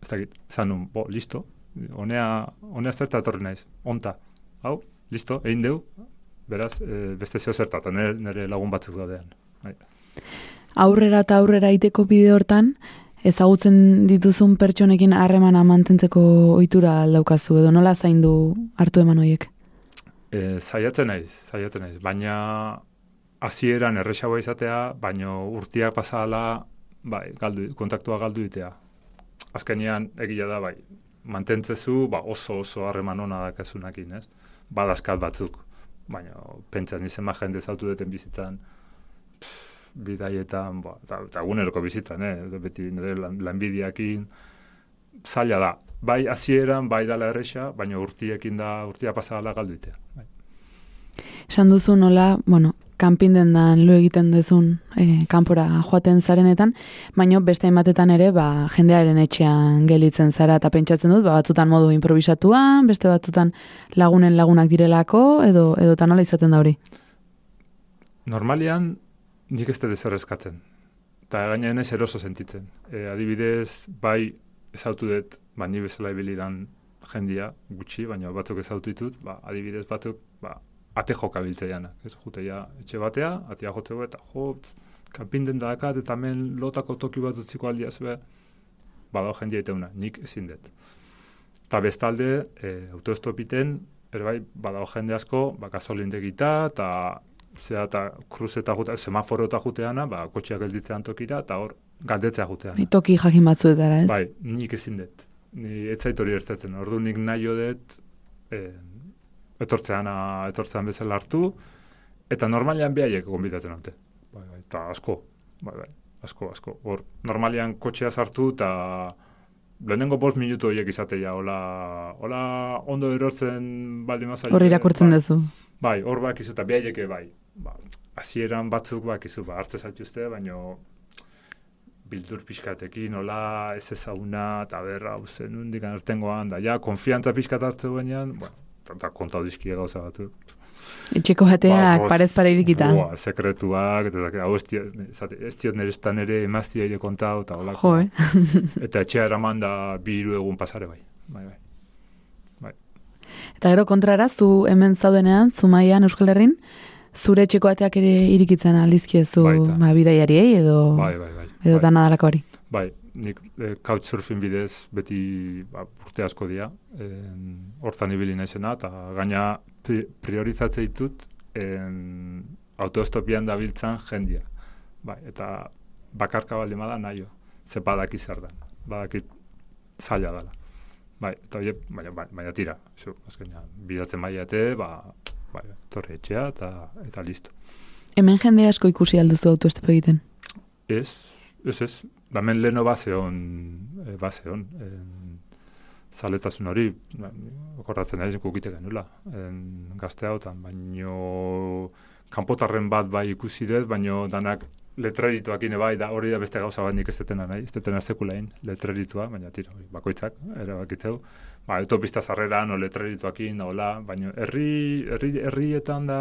ez dakit, zan nun, bo, listo, honea, honea zerta etorri naiz, onta, hau, listo, egin deu, beraz, e, beste zeo zerta, eta nire, nire lagun batzuk daudean. Bai. Aurrera eta aurrera iteko bide hortan, ezagutzen dituzun pertsonekin harremana mantentzeko ohitura daukazu edo nola zaindu hartu eman hoiek? E, zaiatzen naiz, zaiatzen naiz, baina hasieran erresagoa izatea, baina urtiak pasala, bai, galdu, kontaktua galdu ditea. Azkenean, egia da, bai, mantentzezu, ba, oso oso harreman ona dakazunakin, ez? Badazkat batzuk, baina pentsan izen jende zautu duten bizitzan, bidaietan, ba, eta, eta eguneroko bizitzan, eh? Beti nire lan, lanbidiakin, zaila da. Bai hasieran, bai dala erresa, baina urtiekin da, urtia pasala galdu ditea. Bai. Esan duzu nola, bueno, kanpin dendan lo egiten duzun e, kanpora joaten zarenetan, baino beste ematetan ere, ba, jendearen etxean gelitzen zara eta pentsatzen dut, ba, batzutan modu improvisatuan, beste batzutan lagunen lagunak direlako, edo edo ta nola izaten da hori. Normalian, nik ez dut ezer eskatzen. Eta gaina ez eroso sentitzen. E, adibidez, bai ezautu dut, ba, ni bezala ibilidan jendia gutxi, baina batzuk ezautu ditut, ba, adibidez batzuk, ba, ate joka biltzeianak. Ez jute ja etxe batea, atea jotzeko eta jo, kanpinden dakat eta hemen lotako toki bat utziko aldia zue, badao jendia iteuna, nik ezin dut. Eta bestalde, e, autoestopiten, ere bai, badao jende asko, ba, gasolindegita, eta zera eta kruzeta jute, semaforo eta juteana, ba, kotxeak gelditzean tokira, eta hor, galdetzea jutean. Bai, Toki jakin batzuetara, ez? Bai, nik ezin dut. ni etzait hori ertzatzen. Ordu nik nahi dut eh, etortzean, etortzean bezala hartu, eta normalean behaiek gonbidatzen haute. Bai, bai, eta asko, bai, bai, asko, asko. Hor, normalean kotxea sartu, eta lehenengo bost minutu horiek izatea, hola, hola ondo erortzen baldin mazai. Hor irakurtzen bai, duzu. Bai, hor bakizu, eta behaieke bai. Ba, hasieran batzuk bakizu, ba, hartze zaituzte, baino bildur pixkatekin, hola, ez ezaguna, eta berra, hau zen, hundik anertengoan, da, ja, konfiantza pixkat hartze guenean, bueno, eta kontau dizkie gauza batzuk. Etxeko jateak Ba, parez pare irikita. Boa, sekretuak, eta hau ez diot, nire estan ere emaztia ere kontau, eta holako. Jo, eh? Eta etxea eraman da bi hiru egun pasare bai. Bai, bai. Eta gero kontrara, zu hemen zaudenean, zumaian Euskal Herrin, zure etxeko ateak ere irikitzen aldizkiezu ba, bidaiariei edo, Bai, bai, bai. edo bai. dana dalako hori. Bai, nik e, couchsurfing bidez beti ba, urte asko dira, en, hortan ibili naizena, eta gaina pri, priorizatze ditut en, autoestopian dabiltzan jendia. Bai, eta bakarka baldin bada naio, ze badaki zer dan, badakit zaila dela. Bai, eta horiek, baina, baina, baina tira, zu, azkenean, bidatzen baiate, ba, bai, torre etxea, eta, eta listo. Hemen jende asko ikusi alduzu autoestopo egiten. Ez, ez, ez. Hemen leheno base hon, e, base hon, en, zaletasun hori, ba, okorratzen naiz kukite genula, en, gazte hautan, baino kanpotarren bat bai ikusi dut, baino danak letrerituak ine bai, da hori da beste gauza bat nik ez detena nahi, ez detena sekulain, letreritua, baina tira, bakoitzak, erabakitzeu, ba, autopista zarreran, o letrerituakin, da hola, baina herri, herri, herrietan da,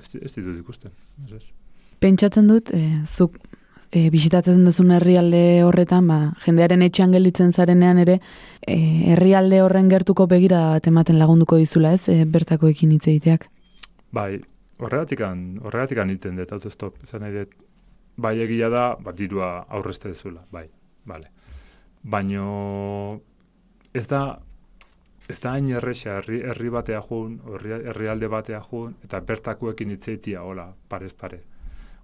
ez, ditut ikusten, ez ez. Pentsatzen dut, e, zuk e, bisitatzen duzun herrialde horretan, ba, jendearen etxean gelditzen zarenean ere, e, herrialde horren gertuko begira ematen lagunduko dizula, ez, e, bertakoekin hitz egiteak. Bai, horregatikan, horregatikan iten dut autostop, esan nahi dut, bai egia da, bat dirua aurrezte dezula, bai, bale. Baino, ez da, ez da hain erresa, herri, herri batea jun, herri, herrialde batea jun, eta bertakoekin hitzeitia, hola, parez pare.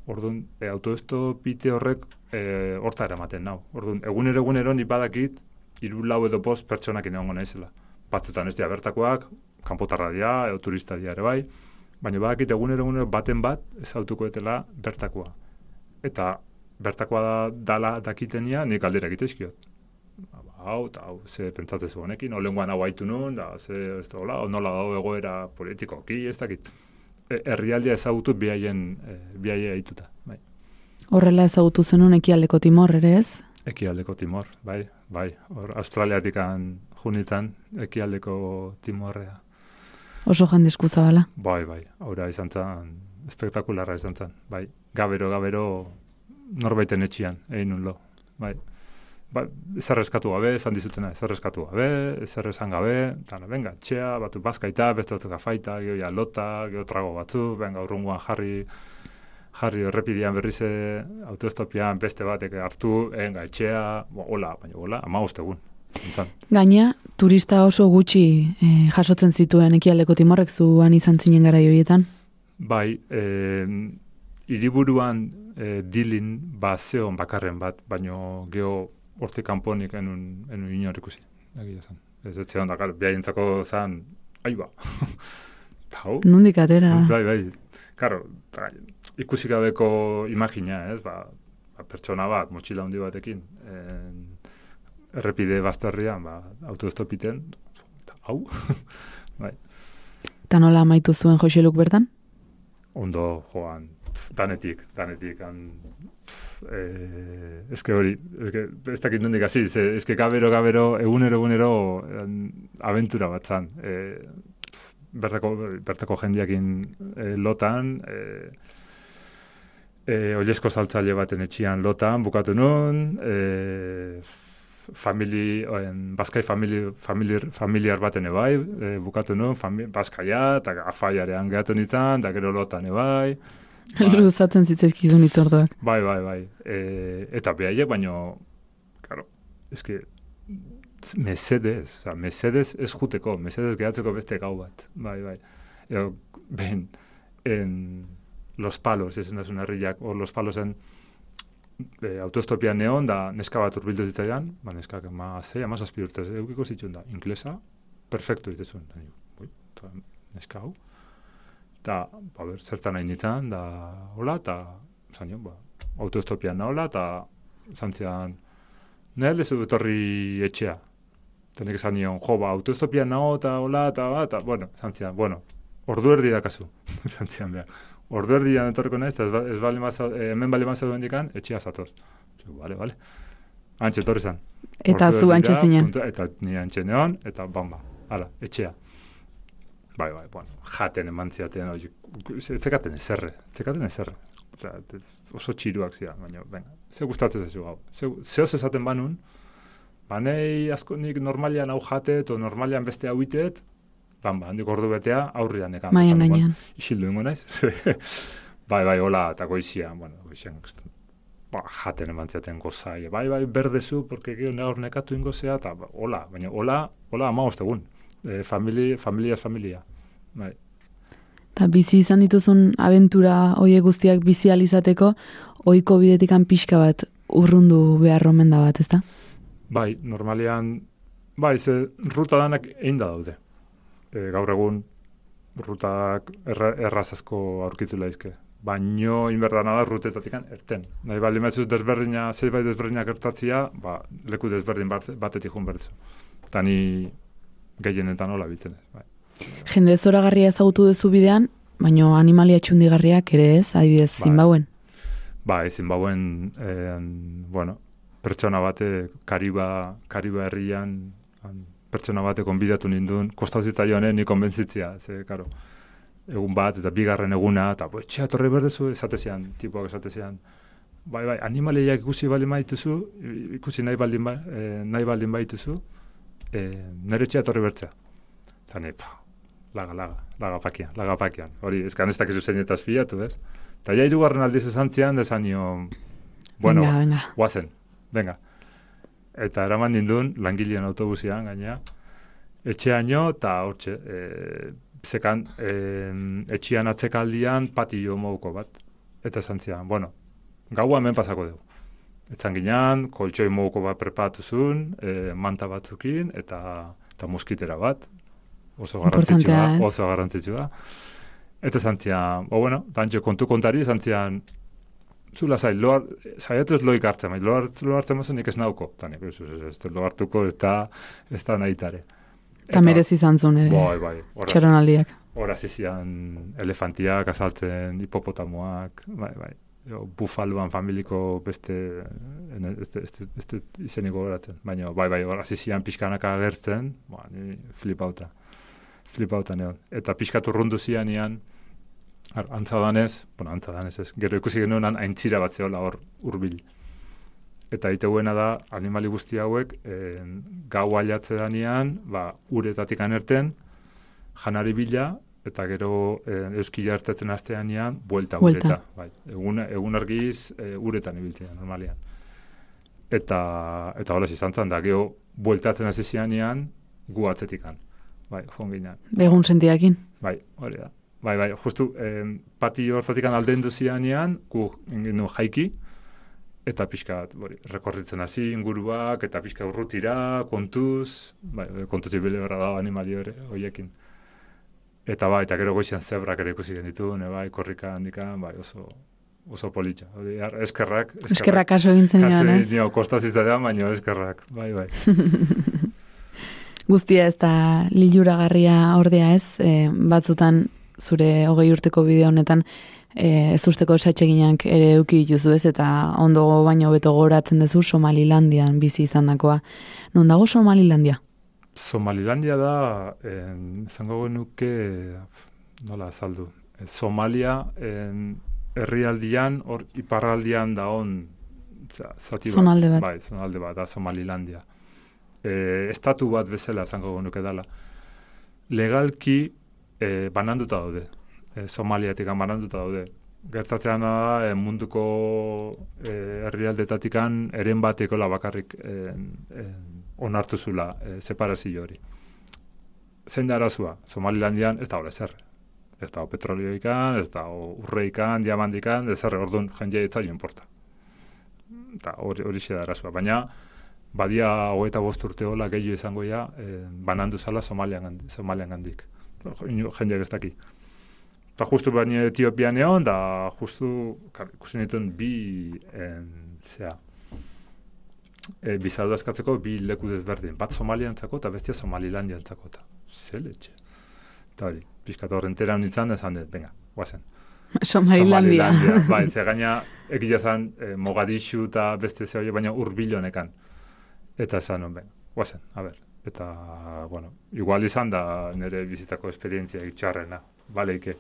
Orduan, e, autoesto pite horrek e, horta eramaten nau. Orduan, egunero egunero ni badakit, hiru lau edo post pertsonakin egongo naizela. Batzutan ez dira bertakoak, kanpotarra dira, edo turista dira ere bai, baina badakit egunero egunero baten bat ez autuko etela bertakoa. Eta bertakoa da, dala dakitenia nik aldera egitezkiot. Hau, eta hau, ze pentsatzen zu honekin, olenguan hau haitu nun, da, ze, ez da, hola, nola dago egoera politikoki, ez dakit. E, herrialdea ezagutu bihaien, e, bihaia haituta, bai. Horrela ezagutu zenun ekialdeko timor ere ez? Ekialdeko Timor, bai, bai. Hor, Australiatikan junitan, ekialdeko Timorrea. Oso jandesku zabala. Bai, bai, aura izan zen, espektakularra izan zen, bai. Gabero, gabero, norbaiten etxian, egin nun lo, bai. Ba, ezer eskatu gabe, esan dizutena, ezer eskatu gabe, ezer esan gabe, eta venga, txea, batu bazkaita, beste batzuk afaita, geho ja lota, geho trago batzu, venga, urrunguan jarri, jarri errepidian berriz eh, autoestopian beste batek hartu, venga, etxea, hola, baina hola, ama egun. Gaina, turista oso gutxi eh, jasotzen zituen ekialdeko timorrek zuan izan zinen gara joietan. Bai, eh, iriburuan eh, dilin ba zeon bakarren bat, baino geho hortik kanponik enun, enun inor ikusi. Egia zan. Ez ez zeon, dakar, behaientzako zan, aiba. Hau? Nundik atera. Bai, bai. Karo, ta, ikusi gabeko imagina, ez? Ba, ba, pertsona bat, motxila handi batekin, en, errepide bazterrian, ba, autoestopiten, eta hau, bai. Eta nola amaitu zuen Joseluk bertan? Ondo joan, danetik, danetik, pf, eh, eske hori, eske, ez dakit nondik hasi, eske gabero, gabero, egunero, egunero, en, aventura bat zan, pf, bertako, bertako jendiakin eh, lotan, eh, eh, oilesko saltzaile baten etxian lotan, bukatu nun, eh, famili, oen, baskai famili, familiar, familiar baten ebai, e, bukatu nun, fami, baskaia, eta afaiarean gehatu nintzen, da gero lotan ebai. Bai. Luzatzen zitzaizkizun itzorduak. Bai, bai, bai. E, eta behaiek, baino, claro, eske, mesedez, oza, mesedez ez juteko, mesedez gehatzeko beste gau bat. Bai, bai. Eo, ben, en Los Palos, ezen da herriak, o Los Palosen, e, autostopian neon, da neska bat urbildu zitzaidan, ba, neska, ma, zei, ama zazpi urtez, eukiko zituen da, inglesa, perfecto dituzun. Neska hau. Ta, ba, ber, zertan nahi nintzen, da, hola, eta, zaino, ba, autostopian nahola, eta, zantzian, nahi lezu etorri etxea. Eta nik esan nion, jo, ba, autostopian naho, eta, hola, eta, ba, eta, bueno, zantzian, bueno, ordu erdi dakazu, zantzian behar. Ordu erdi etorriko nahi, eta ez, ba- ez bali maza, eh, hemen bali maza duen dikan, etxea zatoz. Zu, Bale, bale. Antxe etorri zan. Eta zu antxe zinen. puntu- Eta ni antxe neon, eta bamba, hala, etxea. Bai, bai, bueno, jaten eman ziaten, oi, zekaten ezerre, zekaten ezerre. Osea, te- oso txiruak zira, baina, venga, ze gustatzen zaizu hau. Ze, zehoz esaten banun, banei asko nik normalian hau jatet, o normalian beste hau itet, bamba, handik ordu betea, aurrian ekan. Maian Esan, gainean. Isildu ingo naiz. bai, bai, hola, eta goizian, bueno, goizian, ba, jaten eman ziaten gozai, bai, bai, berdezu, porque gero nekatu ingo zea, eta ba, hola, baina hola, hola ama egun. E, famili, familia, familia. Bai. Eta bizi izan dituzun abentura hoiek guztiak bizi ahal izateko, ohiko bidetikan pixka bat urrundu behar omen da bat, ezta? Bai, normalean, bai, ze ruta danak egin da daude. E, gaur egun, rutak erra, erraz asko aurkitu laizke. Baino, inberdana da, rutetatik erten. Nahi bali metzuz desberdina, zerbait desberdina gertatzia, ba, leku desberdin bat, batetik jun bertzu. Eta ni gehienetan hola bitzen ez. Bai. Jende zoragarria ezagutu duzu bidean, baino animalia txundigarriak ere ez, adibidez, Bai. Zimbabuen. Ba, ezin bauen, eh, bueno, pertsona bate, Kariba, Kariba herrian, pertsona bate konbidatu nindun, kostau zitzaionen ni konbentzitzia, ze, karo, egun bat, eta bigarren eguna, eta, bo, etxea torre berdezu, esatezian, tipuak esatezian, bai, bai, animaliak ikusi baldin baituzu, ikusi nahi baldin, ba, eh, nahi baldin baituzu, eh, nire etxea torre bertzea. Eta ni, pa, laga, laga, laga pakian, laga pakian. Hori, eskan ez dakizu zeinetaz fiatu, ez? Eta ja irugarren aldiz esan zian, desan nio, bueno, venga, venga. guazen, venga. Eta eraman nindun, langilean autobusian, gaina, etxeaino, eta hortxe, e, zekan, e, etxian atzekaldian patio moduko bat. Eta esan zian, bueno, gaua hemen pasako dugu. Etzan ginean, koltsoi moduko bat prepatu zuen, e, manta batzukin, eta, eta moskitera bat. Oso garrantzitsua, eh? oso garrantzitsua. Eta esan zian, o bueno, tantxe kontu kontari, esan zian, zu lasai, lo, saiatu ez loik hartzen, bai, lo, hart, lo hartzen mazen nik ez nauko. Eta nik, ez, ez, ez, lo ez da, ez da nahitare. Eta merezi izan zuen ere, Bai, bai, horaz, txeronaldiak. horaz izian elefantiak azaltzen, hipopotamoak, bai, bai. Jo, bufaloan familiko beste, ez, ez, ez, ez izenik gogoratzen. Baina, bai, bai, horaz izian pixkanaka agertzen, ba, ni flipauta. Flipauta neon. Eta pixkatu rundu zian ian, ar- antza danez, bueno, antza danez ez, gero ikusi genuen aintzira bat zehola hor urbil. Eta iteuena da, animali guzti hauek, en, gau ailatze danean, ba, uretatik anerten, janari bila, eta gero eh, euskila ertetzen asteanean, buelta, Buelta. Bai, egun, egun argiz e, uretan ibiltzea, normalian. Eta, eta hola izan zen, da, gero, bueltatzen hasi zianean, gu atzetikan. Bai, joan ginean. Egun sentiakin. Bai, hori da. Bai, bai, justu, em, pati hortatik aldendu zianean, gu ingenu jaiki, eta pixka bat, hori, rekorritzen hasi inguruak, eta pixka urrutira, kontuz, bai, kontutik bile horra da animali hori, horiekin. Eta bai, eta gero goizian zebrak ere ikusi genitu, ne bai, korrika handikan, bai, oso, oso politxa. Ar- eskerrak, Eskerrak kaso egin zen Kasu ez? egin nio, kosta zitzaidan, baina eskerrak, bai, bai. Guztia ez da liluragarria ordea ez, e, batzutan zure hogei urteko bideo honetan e, ez usteko esatxeginak ere euki dituzu ez, eta ondo baino beto goratzen duzu Somalilandian bizi izandakoa. Non dago Somalilandia? Somalilandia da, en, zango genuke, nola azaldu, e, Somalia en, herrialdian, hor iparraldian da on, za- zati bat. Zonalde bat. Bai, zonalde bat, da Somalilandia. E, estatu bat bezala zango genuke dala. Legalki e, bananduta daude. E, Somaliatik bananduta daude. Gertatzean da, e, munduko e, herrialdetatikan eren batekola bakarrik en, en, onartu zula e, separazio hori. Zein da arazua? Somalilandian ez da hori zer. Ez da petrolioikan, ez da urreikan, diamandikan, ez zer, orduan jendea etzaio importa. eta hori hori da arazoa. Baina, badia hogeita bost urte hola gehiago izango ja, eh, banandu zala Somalian, Somalian gandik. Jendeak ez daki. Eta justu baina Etiopian egon, da justu, kar, ikusi nituen bi, en, zea, e, bizadu eskatzeko bi leku desberdin. Bat Somaliantzako eta bestia Somalilandiantzako. Eta zeletxe. Eta hori, pixkat horrentera nintzen, esan venga, guazen. Somalilandia. bai, ze gaina egia zan eh, Mogadishu eta beste ze hori, baina urbilonekan. Eta esan ben, guazen, a ber. Eta, bueno, igual izan da nire bizitako esperientzia txarrena. Bale, ike,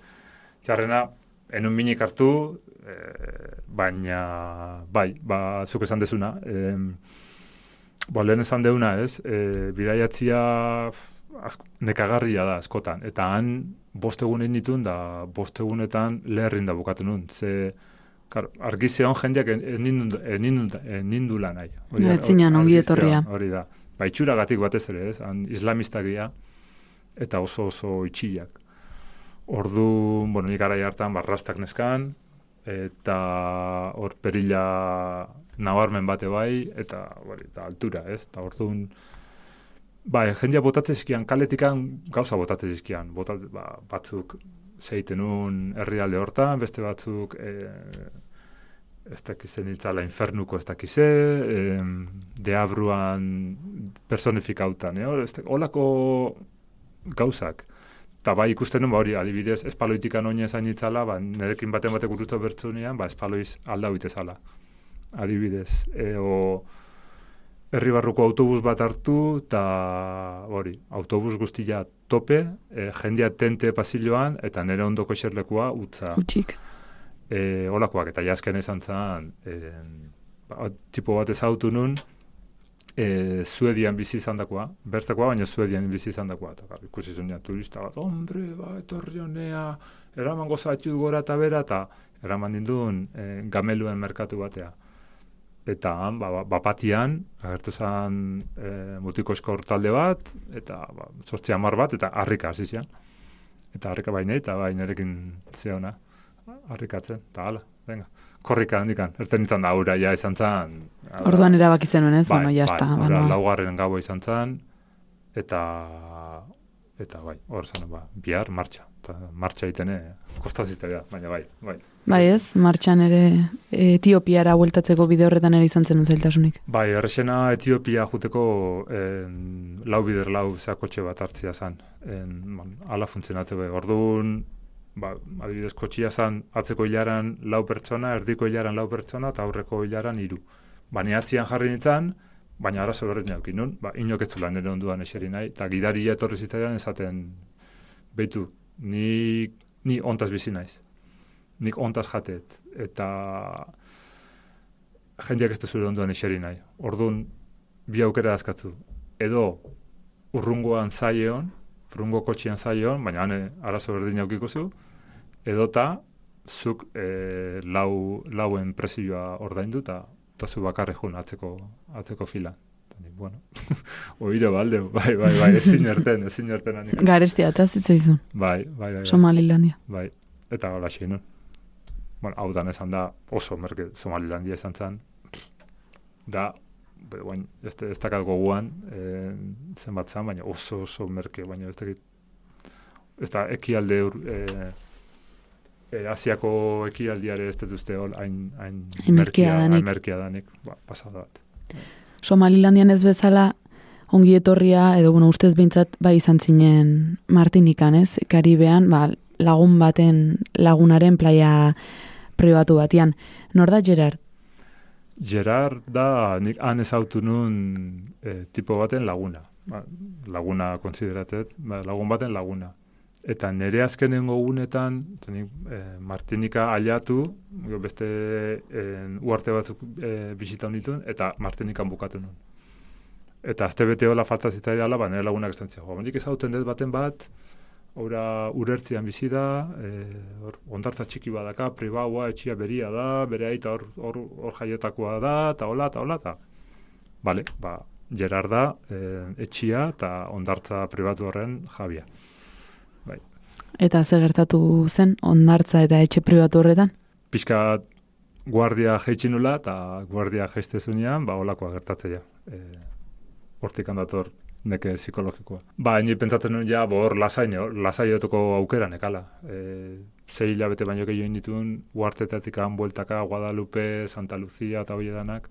txarrena, enun minik hartu, eh, baina, bai, ba, zuk esan dezuna. Eh, ba, lehen esan deuna, ez, eh, bidaiatzia asko, nekagarria da askotan. Eta han, bost egun egin ditun, da bost egunetan leherrin da bukatu nun. Ze, Karo, argi zeon jendeak enindu, lan nahi. Hori hori- ongi etorria. Hori da. Ba, itxuragatik batez ere, ez? Han islamistak eta oso oso itxiak. Ordu, bueno, nik arai hartan barrastak neskan, eta hor perila nabarmen bate bai, eta, hori, eta altura, ez? Eta orduan, bai, jendea botatzen zizkian, kaletikan gauza botatzen zizkian, botat, ba, batzuk zeiten un herrialde hortan, beste batzuk e, ez dakizen itzala infernuko ez dakize, e, deabruan personifikautan, eh? Ez dak- holako gauzak. Eta bai ikusten nuen, ba hori, adibidez, espaloitikan oinez hain itzala, ba, nerekin baten batek urrutu bertzunean, ba, espaloiz aldau itezala. Adibidez. E, o, herri barruko autobus bat hartu, eta hori, autobus guztia tope, e, jendea tente pasilloan, eta nire ondoko eserlekua utza Utxik. e, olakoak, eta jasken esan zen, e, ba, tipo bat ezautu nun, e, Suedian bizi izan dakoa, bertakoa, baina Suedian bizi izan dakoa, eta gara, ikusi zunean turista bat, hombre, ba, etorri honea, eraman gozatxut gora eta bera, eta eraman ninduen e, gameluen merkatu batea. Eta han, ba, ba, bapatian, agertu zen e, mutiko eskor talde bat, eta ba, sortzi hamar bat, eta harrika hasi zian. Eta harrika baina, eta bai nerekin zeona harrikatzen, eta hala, venga. Korrika handikan, erten izan da, aura ja izan zen. Orduan erabaki zenuen ez, bai, bueno, jazta. bai, bueno. ora laugarren gaua izan zen, eta, eta bai, hor zen, ba, bihar martxa. Eta martxa itene, kostazita baina bai, bai. Bai ez, martxan ere Etiopiara bueltatzeko bide horretan ere izan zen zailtasunik. Bai, errexena Etiopia juteko en, lau bider lau zeakotxe bat hartzia zen. En, bon, ala funtzionatzeko. Orduan, ba, adibidez, kotxia zen atzeko hilaran lau pertsona, erdiko hilaran lau pertsona, eta aurreko hilaran hiru. Baina atzian jarri nintzen, baina arazo berdin aukin nun, ba, inok ez zula nire onduan eseri nahi, eta gidaria etorri zitzaidan esaten, beitu, ni, ni ontaz bizi naiz. Nik ontaz jatet. Eta jendeak ez zure onduan eseri nahi. Orduan, bi aukera dazkatzu. Edo, urrungoan zaieon, urrungo kotxian zaieon, baina hane arazo berdin aukiko zu, edota, zuk e, lau, lauen presioa ordaindu eta eta zu bakarri jun atzeko, atzeko filan. Eta nik, bueno, oire balde, bai, bai, bai, ezin erten, ezin erten hanik. Garestia eta zitzaizun, Bai, bai, bai, bai. Somalilandia. Bai, eta hola xe nun. Bueno, hau dan esan da, oso merke Somalilandia esan zen. Da, be, bain, ez, ez dakat goguan, e, zenbat zen, baina oso oso merke, baina ez dakit, ez da, ekialde, e, e, Asiako ekialdiare ez dut uste hol, hain, hain, merkea danik. merkea danik, ba, pasada bat. Somalilandian ez bezala ongi etorria, edo bueno, ustez behintzat bai izan zinen Martinikan, ez? Karibean, ba, lagun baten lagunaren playa pribatu batian. Nor da Gerard? Gerard da, nik han ezautu nun e, tipo baten laguna. Ba, laguna konsideratet, ba, lagun baten laguna. Eta nire azkenengo gunetan, eta nik, e, Martinika aliatu, beste e, uarte batzuk e, bisita nituen, eta Martinikan bukatu nun. Eta azte bete hola falta zitzaidala, ba, nire lagunak esan ziago. Nik ezauten dut baten bat, Ora urertzian bizi da, e, hor, ondartza txiki badaka, pribaua, etxia beria da, bere aita hor, hor, hor jaiotakoa da, eta hola, eta hola, eta... Bale, ba, Gerard da, e, etxia eta ondartza pribatu horren jabia. Eta ze gertatu zen ondartza eta etxe pribatu horretan? Pixka guardia jeitsi nula, eta guardia jeiste zunean, ba, olakoa gertatzea. E, hortik handator neke psikologikoa. Ba, ni pentsatzen nuen ja, bo, hor lasai, lasai aukera nekala. E, zei hilabete baino gehiago dituen, uartetatik bueltaka, Guadalupe, Santa Lucia eta hoi edanak.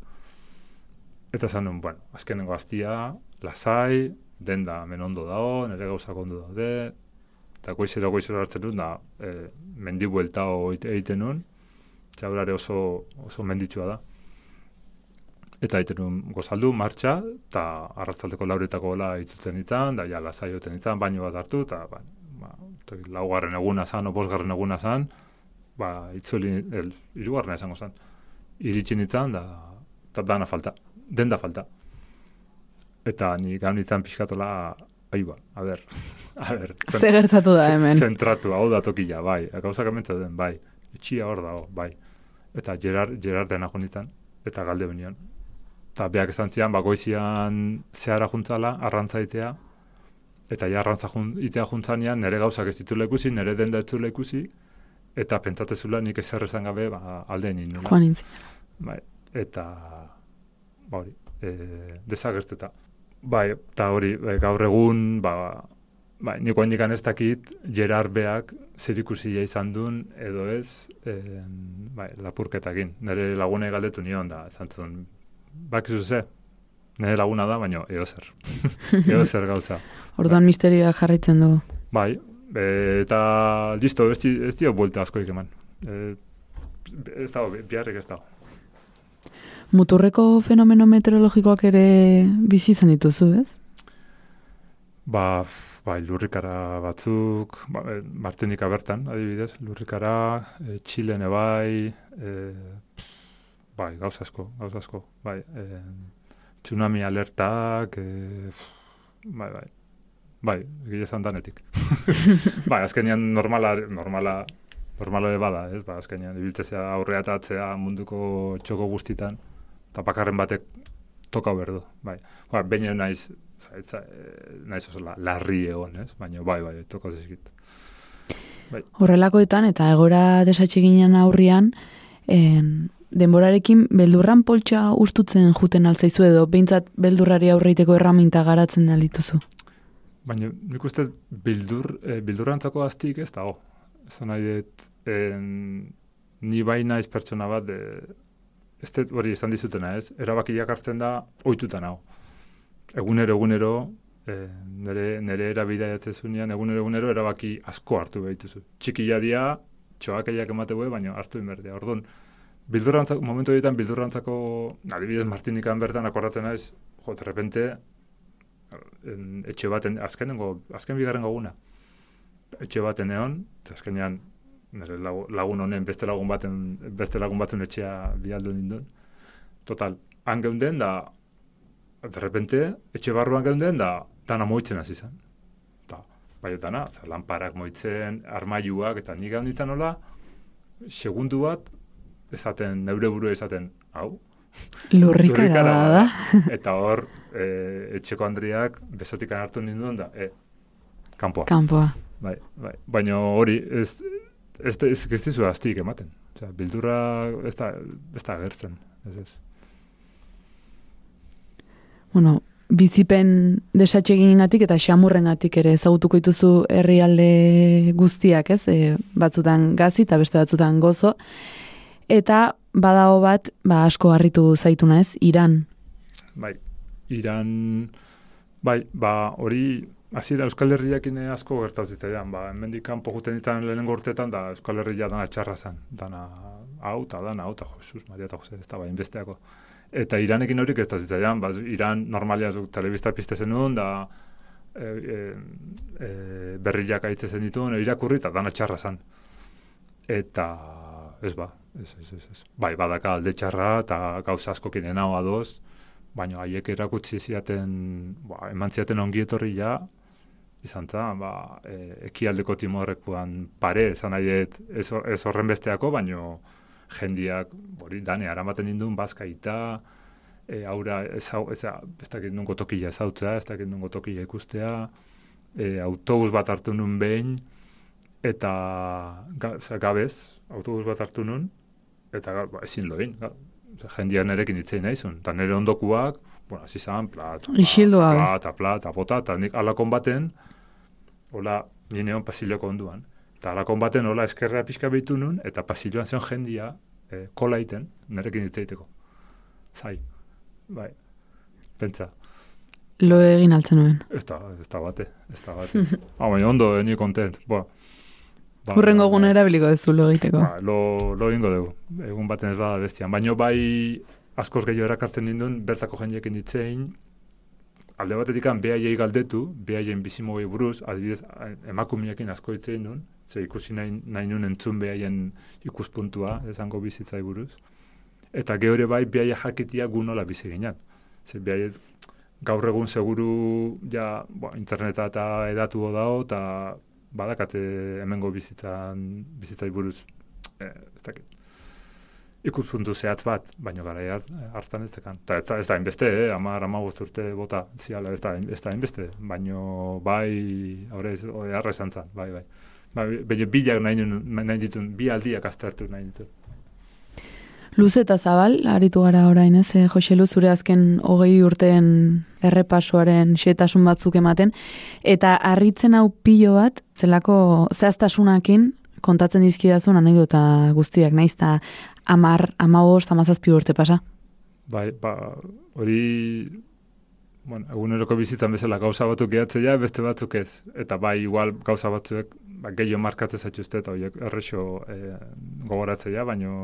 Eta zan nuen, bueno, azkenengo aztia, lasai, denda men ondo dago, nire gauzak ondo daude, eta goizero goizero hartzen dut, da, e, mendi buelta egiten nuen, txaurare oso, oso menditsua da. Eta egiten gozaldu, martxa, eta arratzaldeko lauretako gola itzutzen ditzen, da ja lasai hoten ditzen, baino bat hartu, eta ba, ba, laugarren eguna zan, opozgarren eguna zan, ba, itzuli, el, irugarren esango zan. Iritsi nintzen, da, eta dana falta, denda falta. Eta ni gaun nintzen pixkatola, aiba, a ber, a ber. Ze gertatu da hemen. Zentratu, hau da tokila, bai, gauzak den, bai, etxia hor dago, bai. Eta Gerard, Gerard dena jonitan, eta galde benion. Eta beak esan zian, bagoizian zehara juntzala, arrantzaitea, eta ja arrantza jun, itea juntzanean, nire gauzak ez ditula ikusi, nire denda ez ikusi, eta pentsatezula nik ezer esan gabe ba, alde nien. Joan nintzi. Bai, eta, ba hori, e, desagertuta. Bai, eta hori, e, gaur egun, ba, bai, niko indikan ez dakit, Gerard beak zer izan duen, edo ez, e, bai, lapurketakin. Nire lagune galdetu nion da, esan zuen, bak ze, nire laguna da, baina eo zer. eo zer gauza. Orduan misterioa jarraitzen dugu. Bai, e, eta listo, ez, ez dio buelta asko eman. E, ez dago, biharrik ez dago. Muturreko fenomeno meteorologikoak ere bizi izan dituzu, ez? Ba, bai, lurrikara batzuk, ba, e, Martinika bertan, adibidez, lurrikara, e, Txilene bai, e, bai, gauz asko, gauz asko, bai, e, tsunami alertak, e, bai, bai, bai, gile esan danetik. bai, azkenian normala, normala, normala bada, ez, ba, azkenian, ibiltzea aurrea eta atzea munduko txoko guztitan, eta bakarren batek toka berdu, bai. Ba, baina naiz, zaitza, e, naiz oso la, larri egon, ez? Baina bai, bai, toko zizkit. Bai. Horrelakoetan, eta egora desatxeginen aurrian, en, denborarekin beldurran poltsa ustutzen juten altzaizu edo, behintzat beldurrari aurreiteko erraminta garatzen alituzu? Baina, nik uste bildur, e, bildurrantzako aztik ez dago. Ez nahi dut, ni bai naiz pertsona bat, de, ez dut hori izan dizutena ez, erabakiak hartzen da oitutan hau egunero egunero e, nire, nire erabidea jatzezunean egunero egunero erabaki asko hartu behituzu. Txikia dia, txoak eiak baina hartu inberdea. Orduan, bildurrantzako, momentu horietan bildurrantzako, adibidez Martinikan bertan akordatzen naiz, jo, de repente, en, etxe baten, azkenengo, azken bigarren goguna, etxe baten egon, azkenean, nire lagun honen, beste lagun baten, beste lagun baten etxea bialdu nindun. Total, han geunden da, de repente, etxe barruan geunden, da, dana moitzen hasi zen. Ta, bai, dana, oza, lanparak moitzen, armaiuak, eta nik gauditzen ditzen nola, segundu bat, esaten, neure buru esaten, hau, Lurrikara da. Eta hor, e, etxeko Andriak besotik hartu ninduen da, e, kanpoa. Kanpoa. Bai, bai. Baina hori, ez, ez, ez, ez, ez, ez, ematen. Osea, bildurra ez da, ez da gertzen. Ez, ez bueno, bizipen desatxegingatik eta xamurrengatik ere ezagutuko dituzu herrialde guztiak, ez? E, batzutan gazi eta beste batzutan gozo. Eta badago bat, ba, asko harritu zaitu ez, Iran. Bai, Iran, bai, ba, hori, hasiera Euskal Herriakin asko gertatu zitzaidan, ba, hemendik kanpo juten ditan lehenengo urtetan, da Euskal Herria dana txarra zen, dana hau eta dana hau eta Jesus, Maria eta Jose, ez da, ba, inbesteako. Eta Iranekin hori da zitzaidan, ba, Iran normalia zu telebista piste zenun, da e, e, e, berriak aitze zen dituen, irakurri eta dana txarra zen. Eta ez ba, ez, ez, ez, ez. Bai, badaka alde txarra eta gauza asko kinen adoz, baina haiek erakutsi ziaten, ba, eman ziaten ongi etorri ja, izan za, ba, e, ekialdeko timorrekuan pare, zan nahi ez, horren besteako, baino, jendiak, hori, dane, aramaten indun, bazkaita, e, aura, ez, ez, ez dakit nungo tokila ezautzea, ez dakit nungo tokila ikustea, e, autobus bat hartu nun behin, eta ga, gabez, autobus bat hartu nun, eta gaur, ba, ezin loin, gaur. jendiak nerekin itzein nahizun, eta nire ondokuak, bueno, hasi zan, plat, Isildu gabe. plat, plat, eta bota, eta nik alakon baten, hola, nire hon pasiloko onduan. Eta alakon baten, hola, eskerra pixka behitu nun, eta pasiloan zion jendia, eh, kola iten, nerekin itzeiteko. Zai, bai, pentsa. Lo egin altzen nuen. Ez da, ez da bate, ez da bate. ah, baina ondo, eh, ni kontent. Ba, ba, Urrengo egun erabiliko duzu lo egiteko. Ba, lo, lo ingo dugu, egun baten ez bada bestian. Baina bai askoz gehiago erakartzen nindun, bertako jendiekin ditzein, alde batetik behaiei galdetu, behaien bizimogei buruz, adibidez, emakumiekin asko ditzein nun, ze ikusi nahi, nahi nun entzun behaien ikuspuntua, esango bizitzai buruz. Eta gehure bai behaia jakitia gu nola bizi ginen. Ze behaiet, gaur egun seguru ja, bo, interneta eta edatu dago, eta badakate hemengo bizitzan, bizitzai buruz, eh, ez dakit, ikuspuntu zehatz bat, baino gara hartan ez zekan. Ta, ez, ez da inbeste, eh? amar, amagost urte bota, ziala, ez da, ez da inbeste, baino bai, horre, esan zan, bai, bai. Bai, bilak nahi, nahi ditun, bi aldiak aztertu nahi ditun. Luze eta zabal, aritu gara orain ez, eh, Jose Lu, zure azken hogei urteen errepasoaren xetasun batzuk ematen, eta harritzen hau pilo bat, zelako zehaztasunakin kontatzen dizkidazun anekdota guztiak, naiz eta amar, amabost, amazazpi urte pasa. Bai, ba, hori, bueno, eguneroko bizitzan bezala gauza batzuk gehatzea, beste batzuk ez. Eta bai, igual gauza batzuek, ba, gehiago markatzen zaituzte, eta horiek errexo e, gogoratzea, baino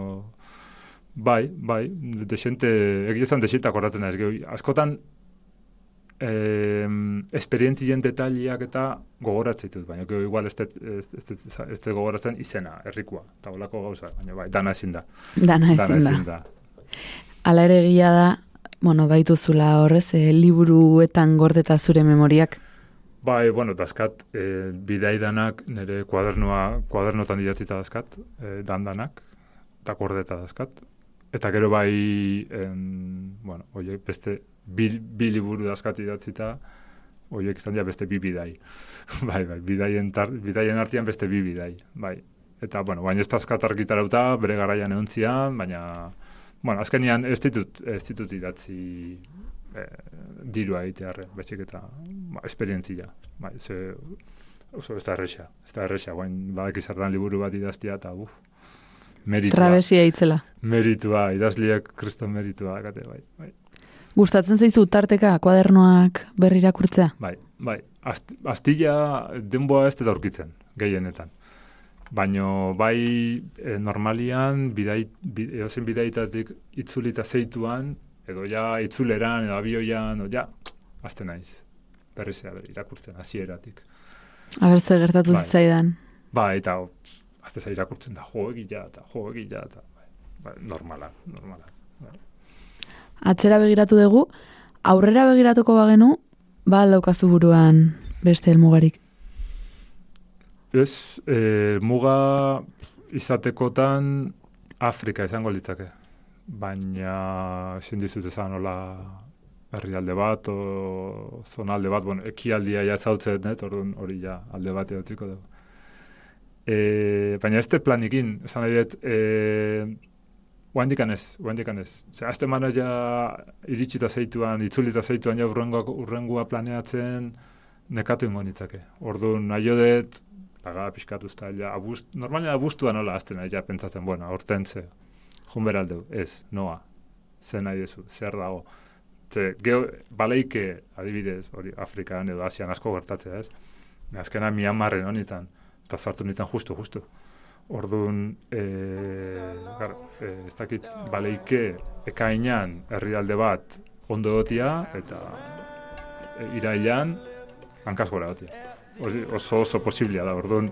bai, bai, desente, egia zan desente akordatzen ez, gehi, askotan, eh, esperientzien detaliak eta gogoratzen ditut, baina gero igual ez dut- ez ez- gogoratzen izena, herrikua, eta holako gauza, baina bai, dana ezin da. Dana ezin da. ezin da. Ala ere egia da, bueno, baituzula horrez, e, liburuetan gordeta zure memoriak. Bai, bueno, dazkat, e, bidaidanak nire kuadernoa, kuadernotan idatzita dazkat, e, dandanak, eta kordeta dazkat. Eta gero bai, en, bueno, oiek beste bi, bi liburu dazkat idatzita, oiek izan dira beste bi bidai. bai, bai, bidaien, tar, bidaien artean beste bi bidai, bai. Eta, bueno, baina ez dazkat argitarauta, bere garaian euntzian, baina, bueno, azkenian ez ditut, ez ditut idatzi eh, dirua egitearre, betxik eta ba, esperientzia. Bai, ze, oso ez da erresa, ez da erresa, guain badak liburu bat idaztia eta uf, meritua. Trabesia itzela. Meritua, idazliak kriston meritua dakate, bai, bai. Gustatzen zaizu tarteka kuadernoak berrirakurtzea? Bai, bai. Ast, astilla denboa ez dut aurkitzen, gehienetan. Baino bai e, normalian bidai, bi, edozein bidaitatik itzulita zeituan, edo ja itzuleran, edo abioian, edo ja, azte naiz. Berriz ere irakurtzen, hasieratik. Aber zer gertatu Bai. zitzaidan. Bai, eta azte za irakurtzen da, jo egila, eta jo egila, eta bai, normala, normala. Bai. Atzera begiratu dugu, aurrera begiratuko bagenu, ba aldaukazu buruan beste helmugarik. Ez, e, muga izatekotan Afrika izango litzake. Baina ezin dizut esan nola herrialde bat o zonalde bat, bueno, ekialdia ja zautzen, net, orduan hori ja alde bat edotziko dugu. E, baina ez planikin, esan nahi dut, e, Oaindikan ez, oaindikan ez. Ze, azte mana ja iritsita zeituan, itzulita zeituan ja urrengoa, urrengua planeatzen nekatu ingo nitzake. Orduan, nahi dut, paga pixkatu usta, ja, abust, normalia abustua nola azten, ja pentsatzen, bueno, aurten ze, jun beraldeu, ez, noa, ze nahi dezu, zer dago. Ze, geo, baleike, adibidez, hori Afrikan edo Asian asko gertatzea, ez? Azkena Myanmarren honitan, eta zartu nitan justu, justu. Orduan, e, gar, e, ez dakit, baleike ekainan herrialde bat ondo dotia, eta e, irailan hankaz gora dotia. Oso oso posiblia da, orduan,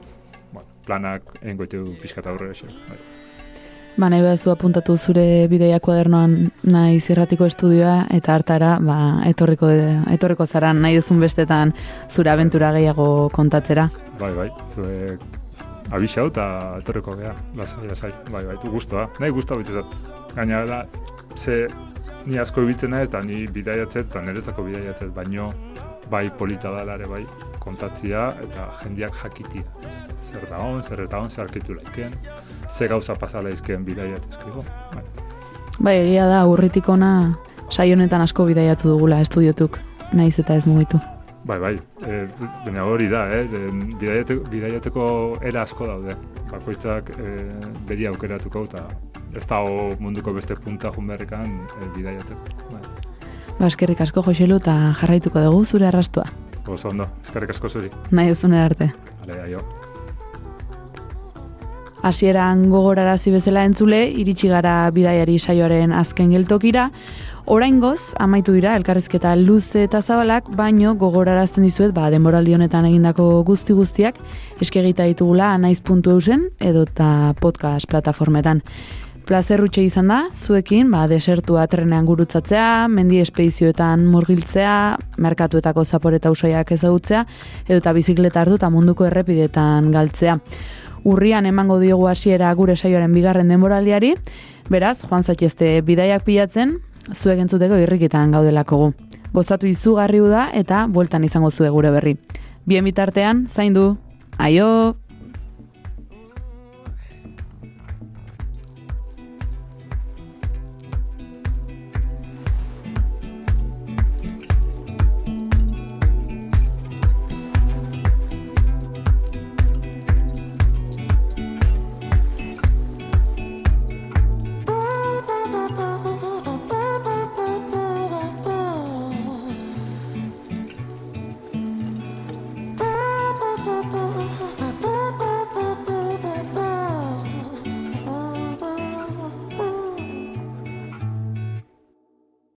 bueno, planak egin goitu pixkat aurrera xo. Bai. Ba, nahi behazu apuntatu zure bideia kuadernoan nahi zirratiko estudioa, eta hartara, ba, etorriko, etorriko zara nahi duzun bestetan zure abentura gehiago kontatzera. Bai, bai, zuek abixau eta etorriko geha, lasai, lasai, bai, bai, du guztua, nahi guztua bitezat. Gaina da, ze ni asko ibiltzen naiz eta ni bidaiatzet eta niretzako bidaiatzet, baino bai polita da ere bai, kontatzia eta jendiak jakitia. Zer da on, zer eta on, zer arkitu laiken, ze gauza pasala izkeen bidaiat ezkigo. Bai. Bai, egia da, urritik ona saio honetan asko bidaiatu dugula estudiotuk, naiz eta ez mugitu. Bai, bai, e, baina hori da, eh? Bidaiateko, bidaiateko era asko daude. Bakoitzak e, beri aukeratuko eta ez da munduko beste punta junberrikan e, bidaiateko. Bai. Ba, eskerrik asko Joselu eta jarraituko dugu zure arrastua. Oso ondo, eskerrik asko zuri. Nahi duzunera arte. Ale, aio. Hasieran gogorarazi bezala entzule, iritsi gara bidaiari saioaren azken geltokira, Oraingoz, amaitu dira elkarrizketa luze eta zabalak, baino gogorarazten dizuet, ba, denboraldi honetan egindako guzti guztiak, eskegita ditugula naiz.eusen edo eta podcast plataformetan. Plazerrutxe izan da, zuekin, ba, desertua trenean gurutzatzea, mendi espeizioetan murgiltzea, merkatuetako zaporeta usaiak ezagutzea, edo eta bizikleta hartu eta munduko errepidetan galtzea. Urrian emango diogu hasiera gure saioaren bigarren denboraldiari, beraz, joan zaitezte bidaiak pilatzen, zuek entzuteko irrikitan gaudelako. Gozatu izugarri da eta bueltan izango zue gure berri. Bien bitartean, zaindu, aio!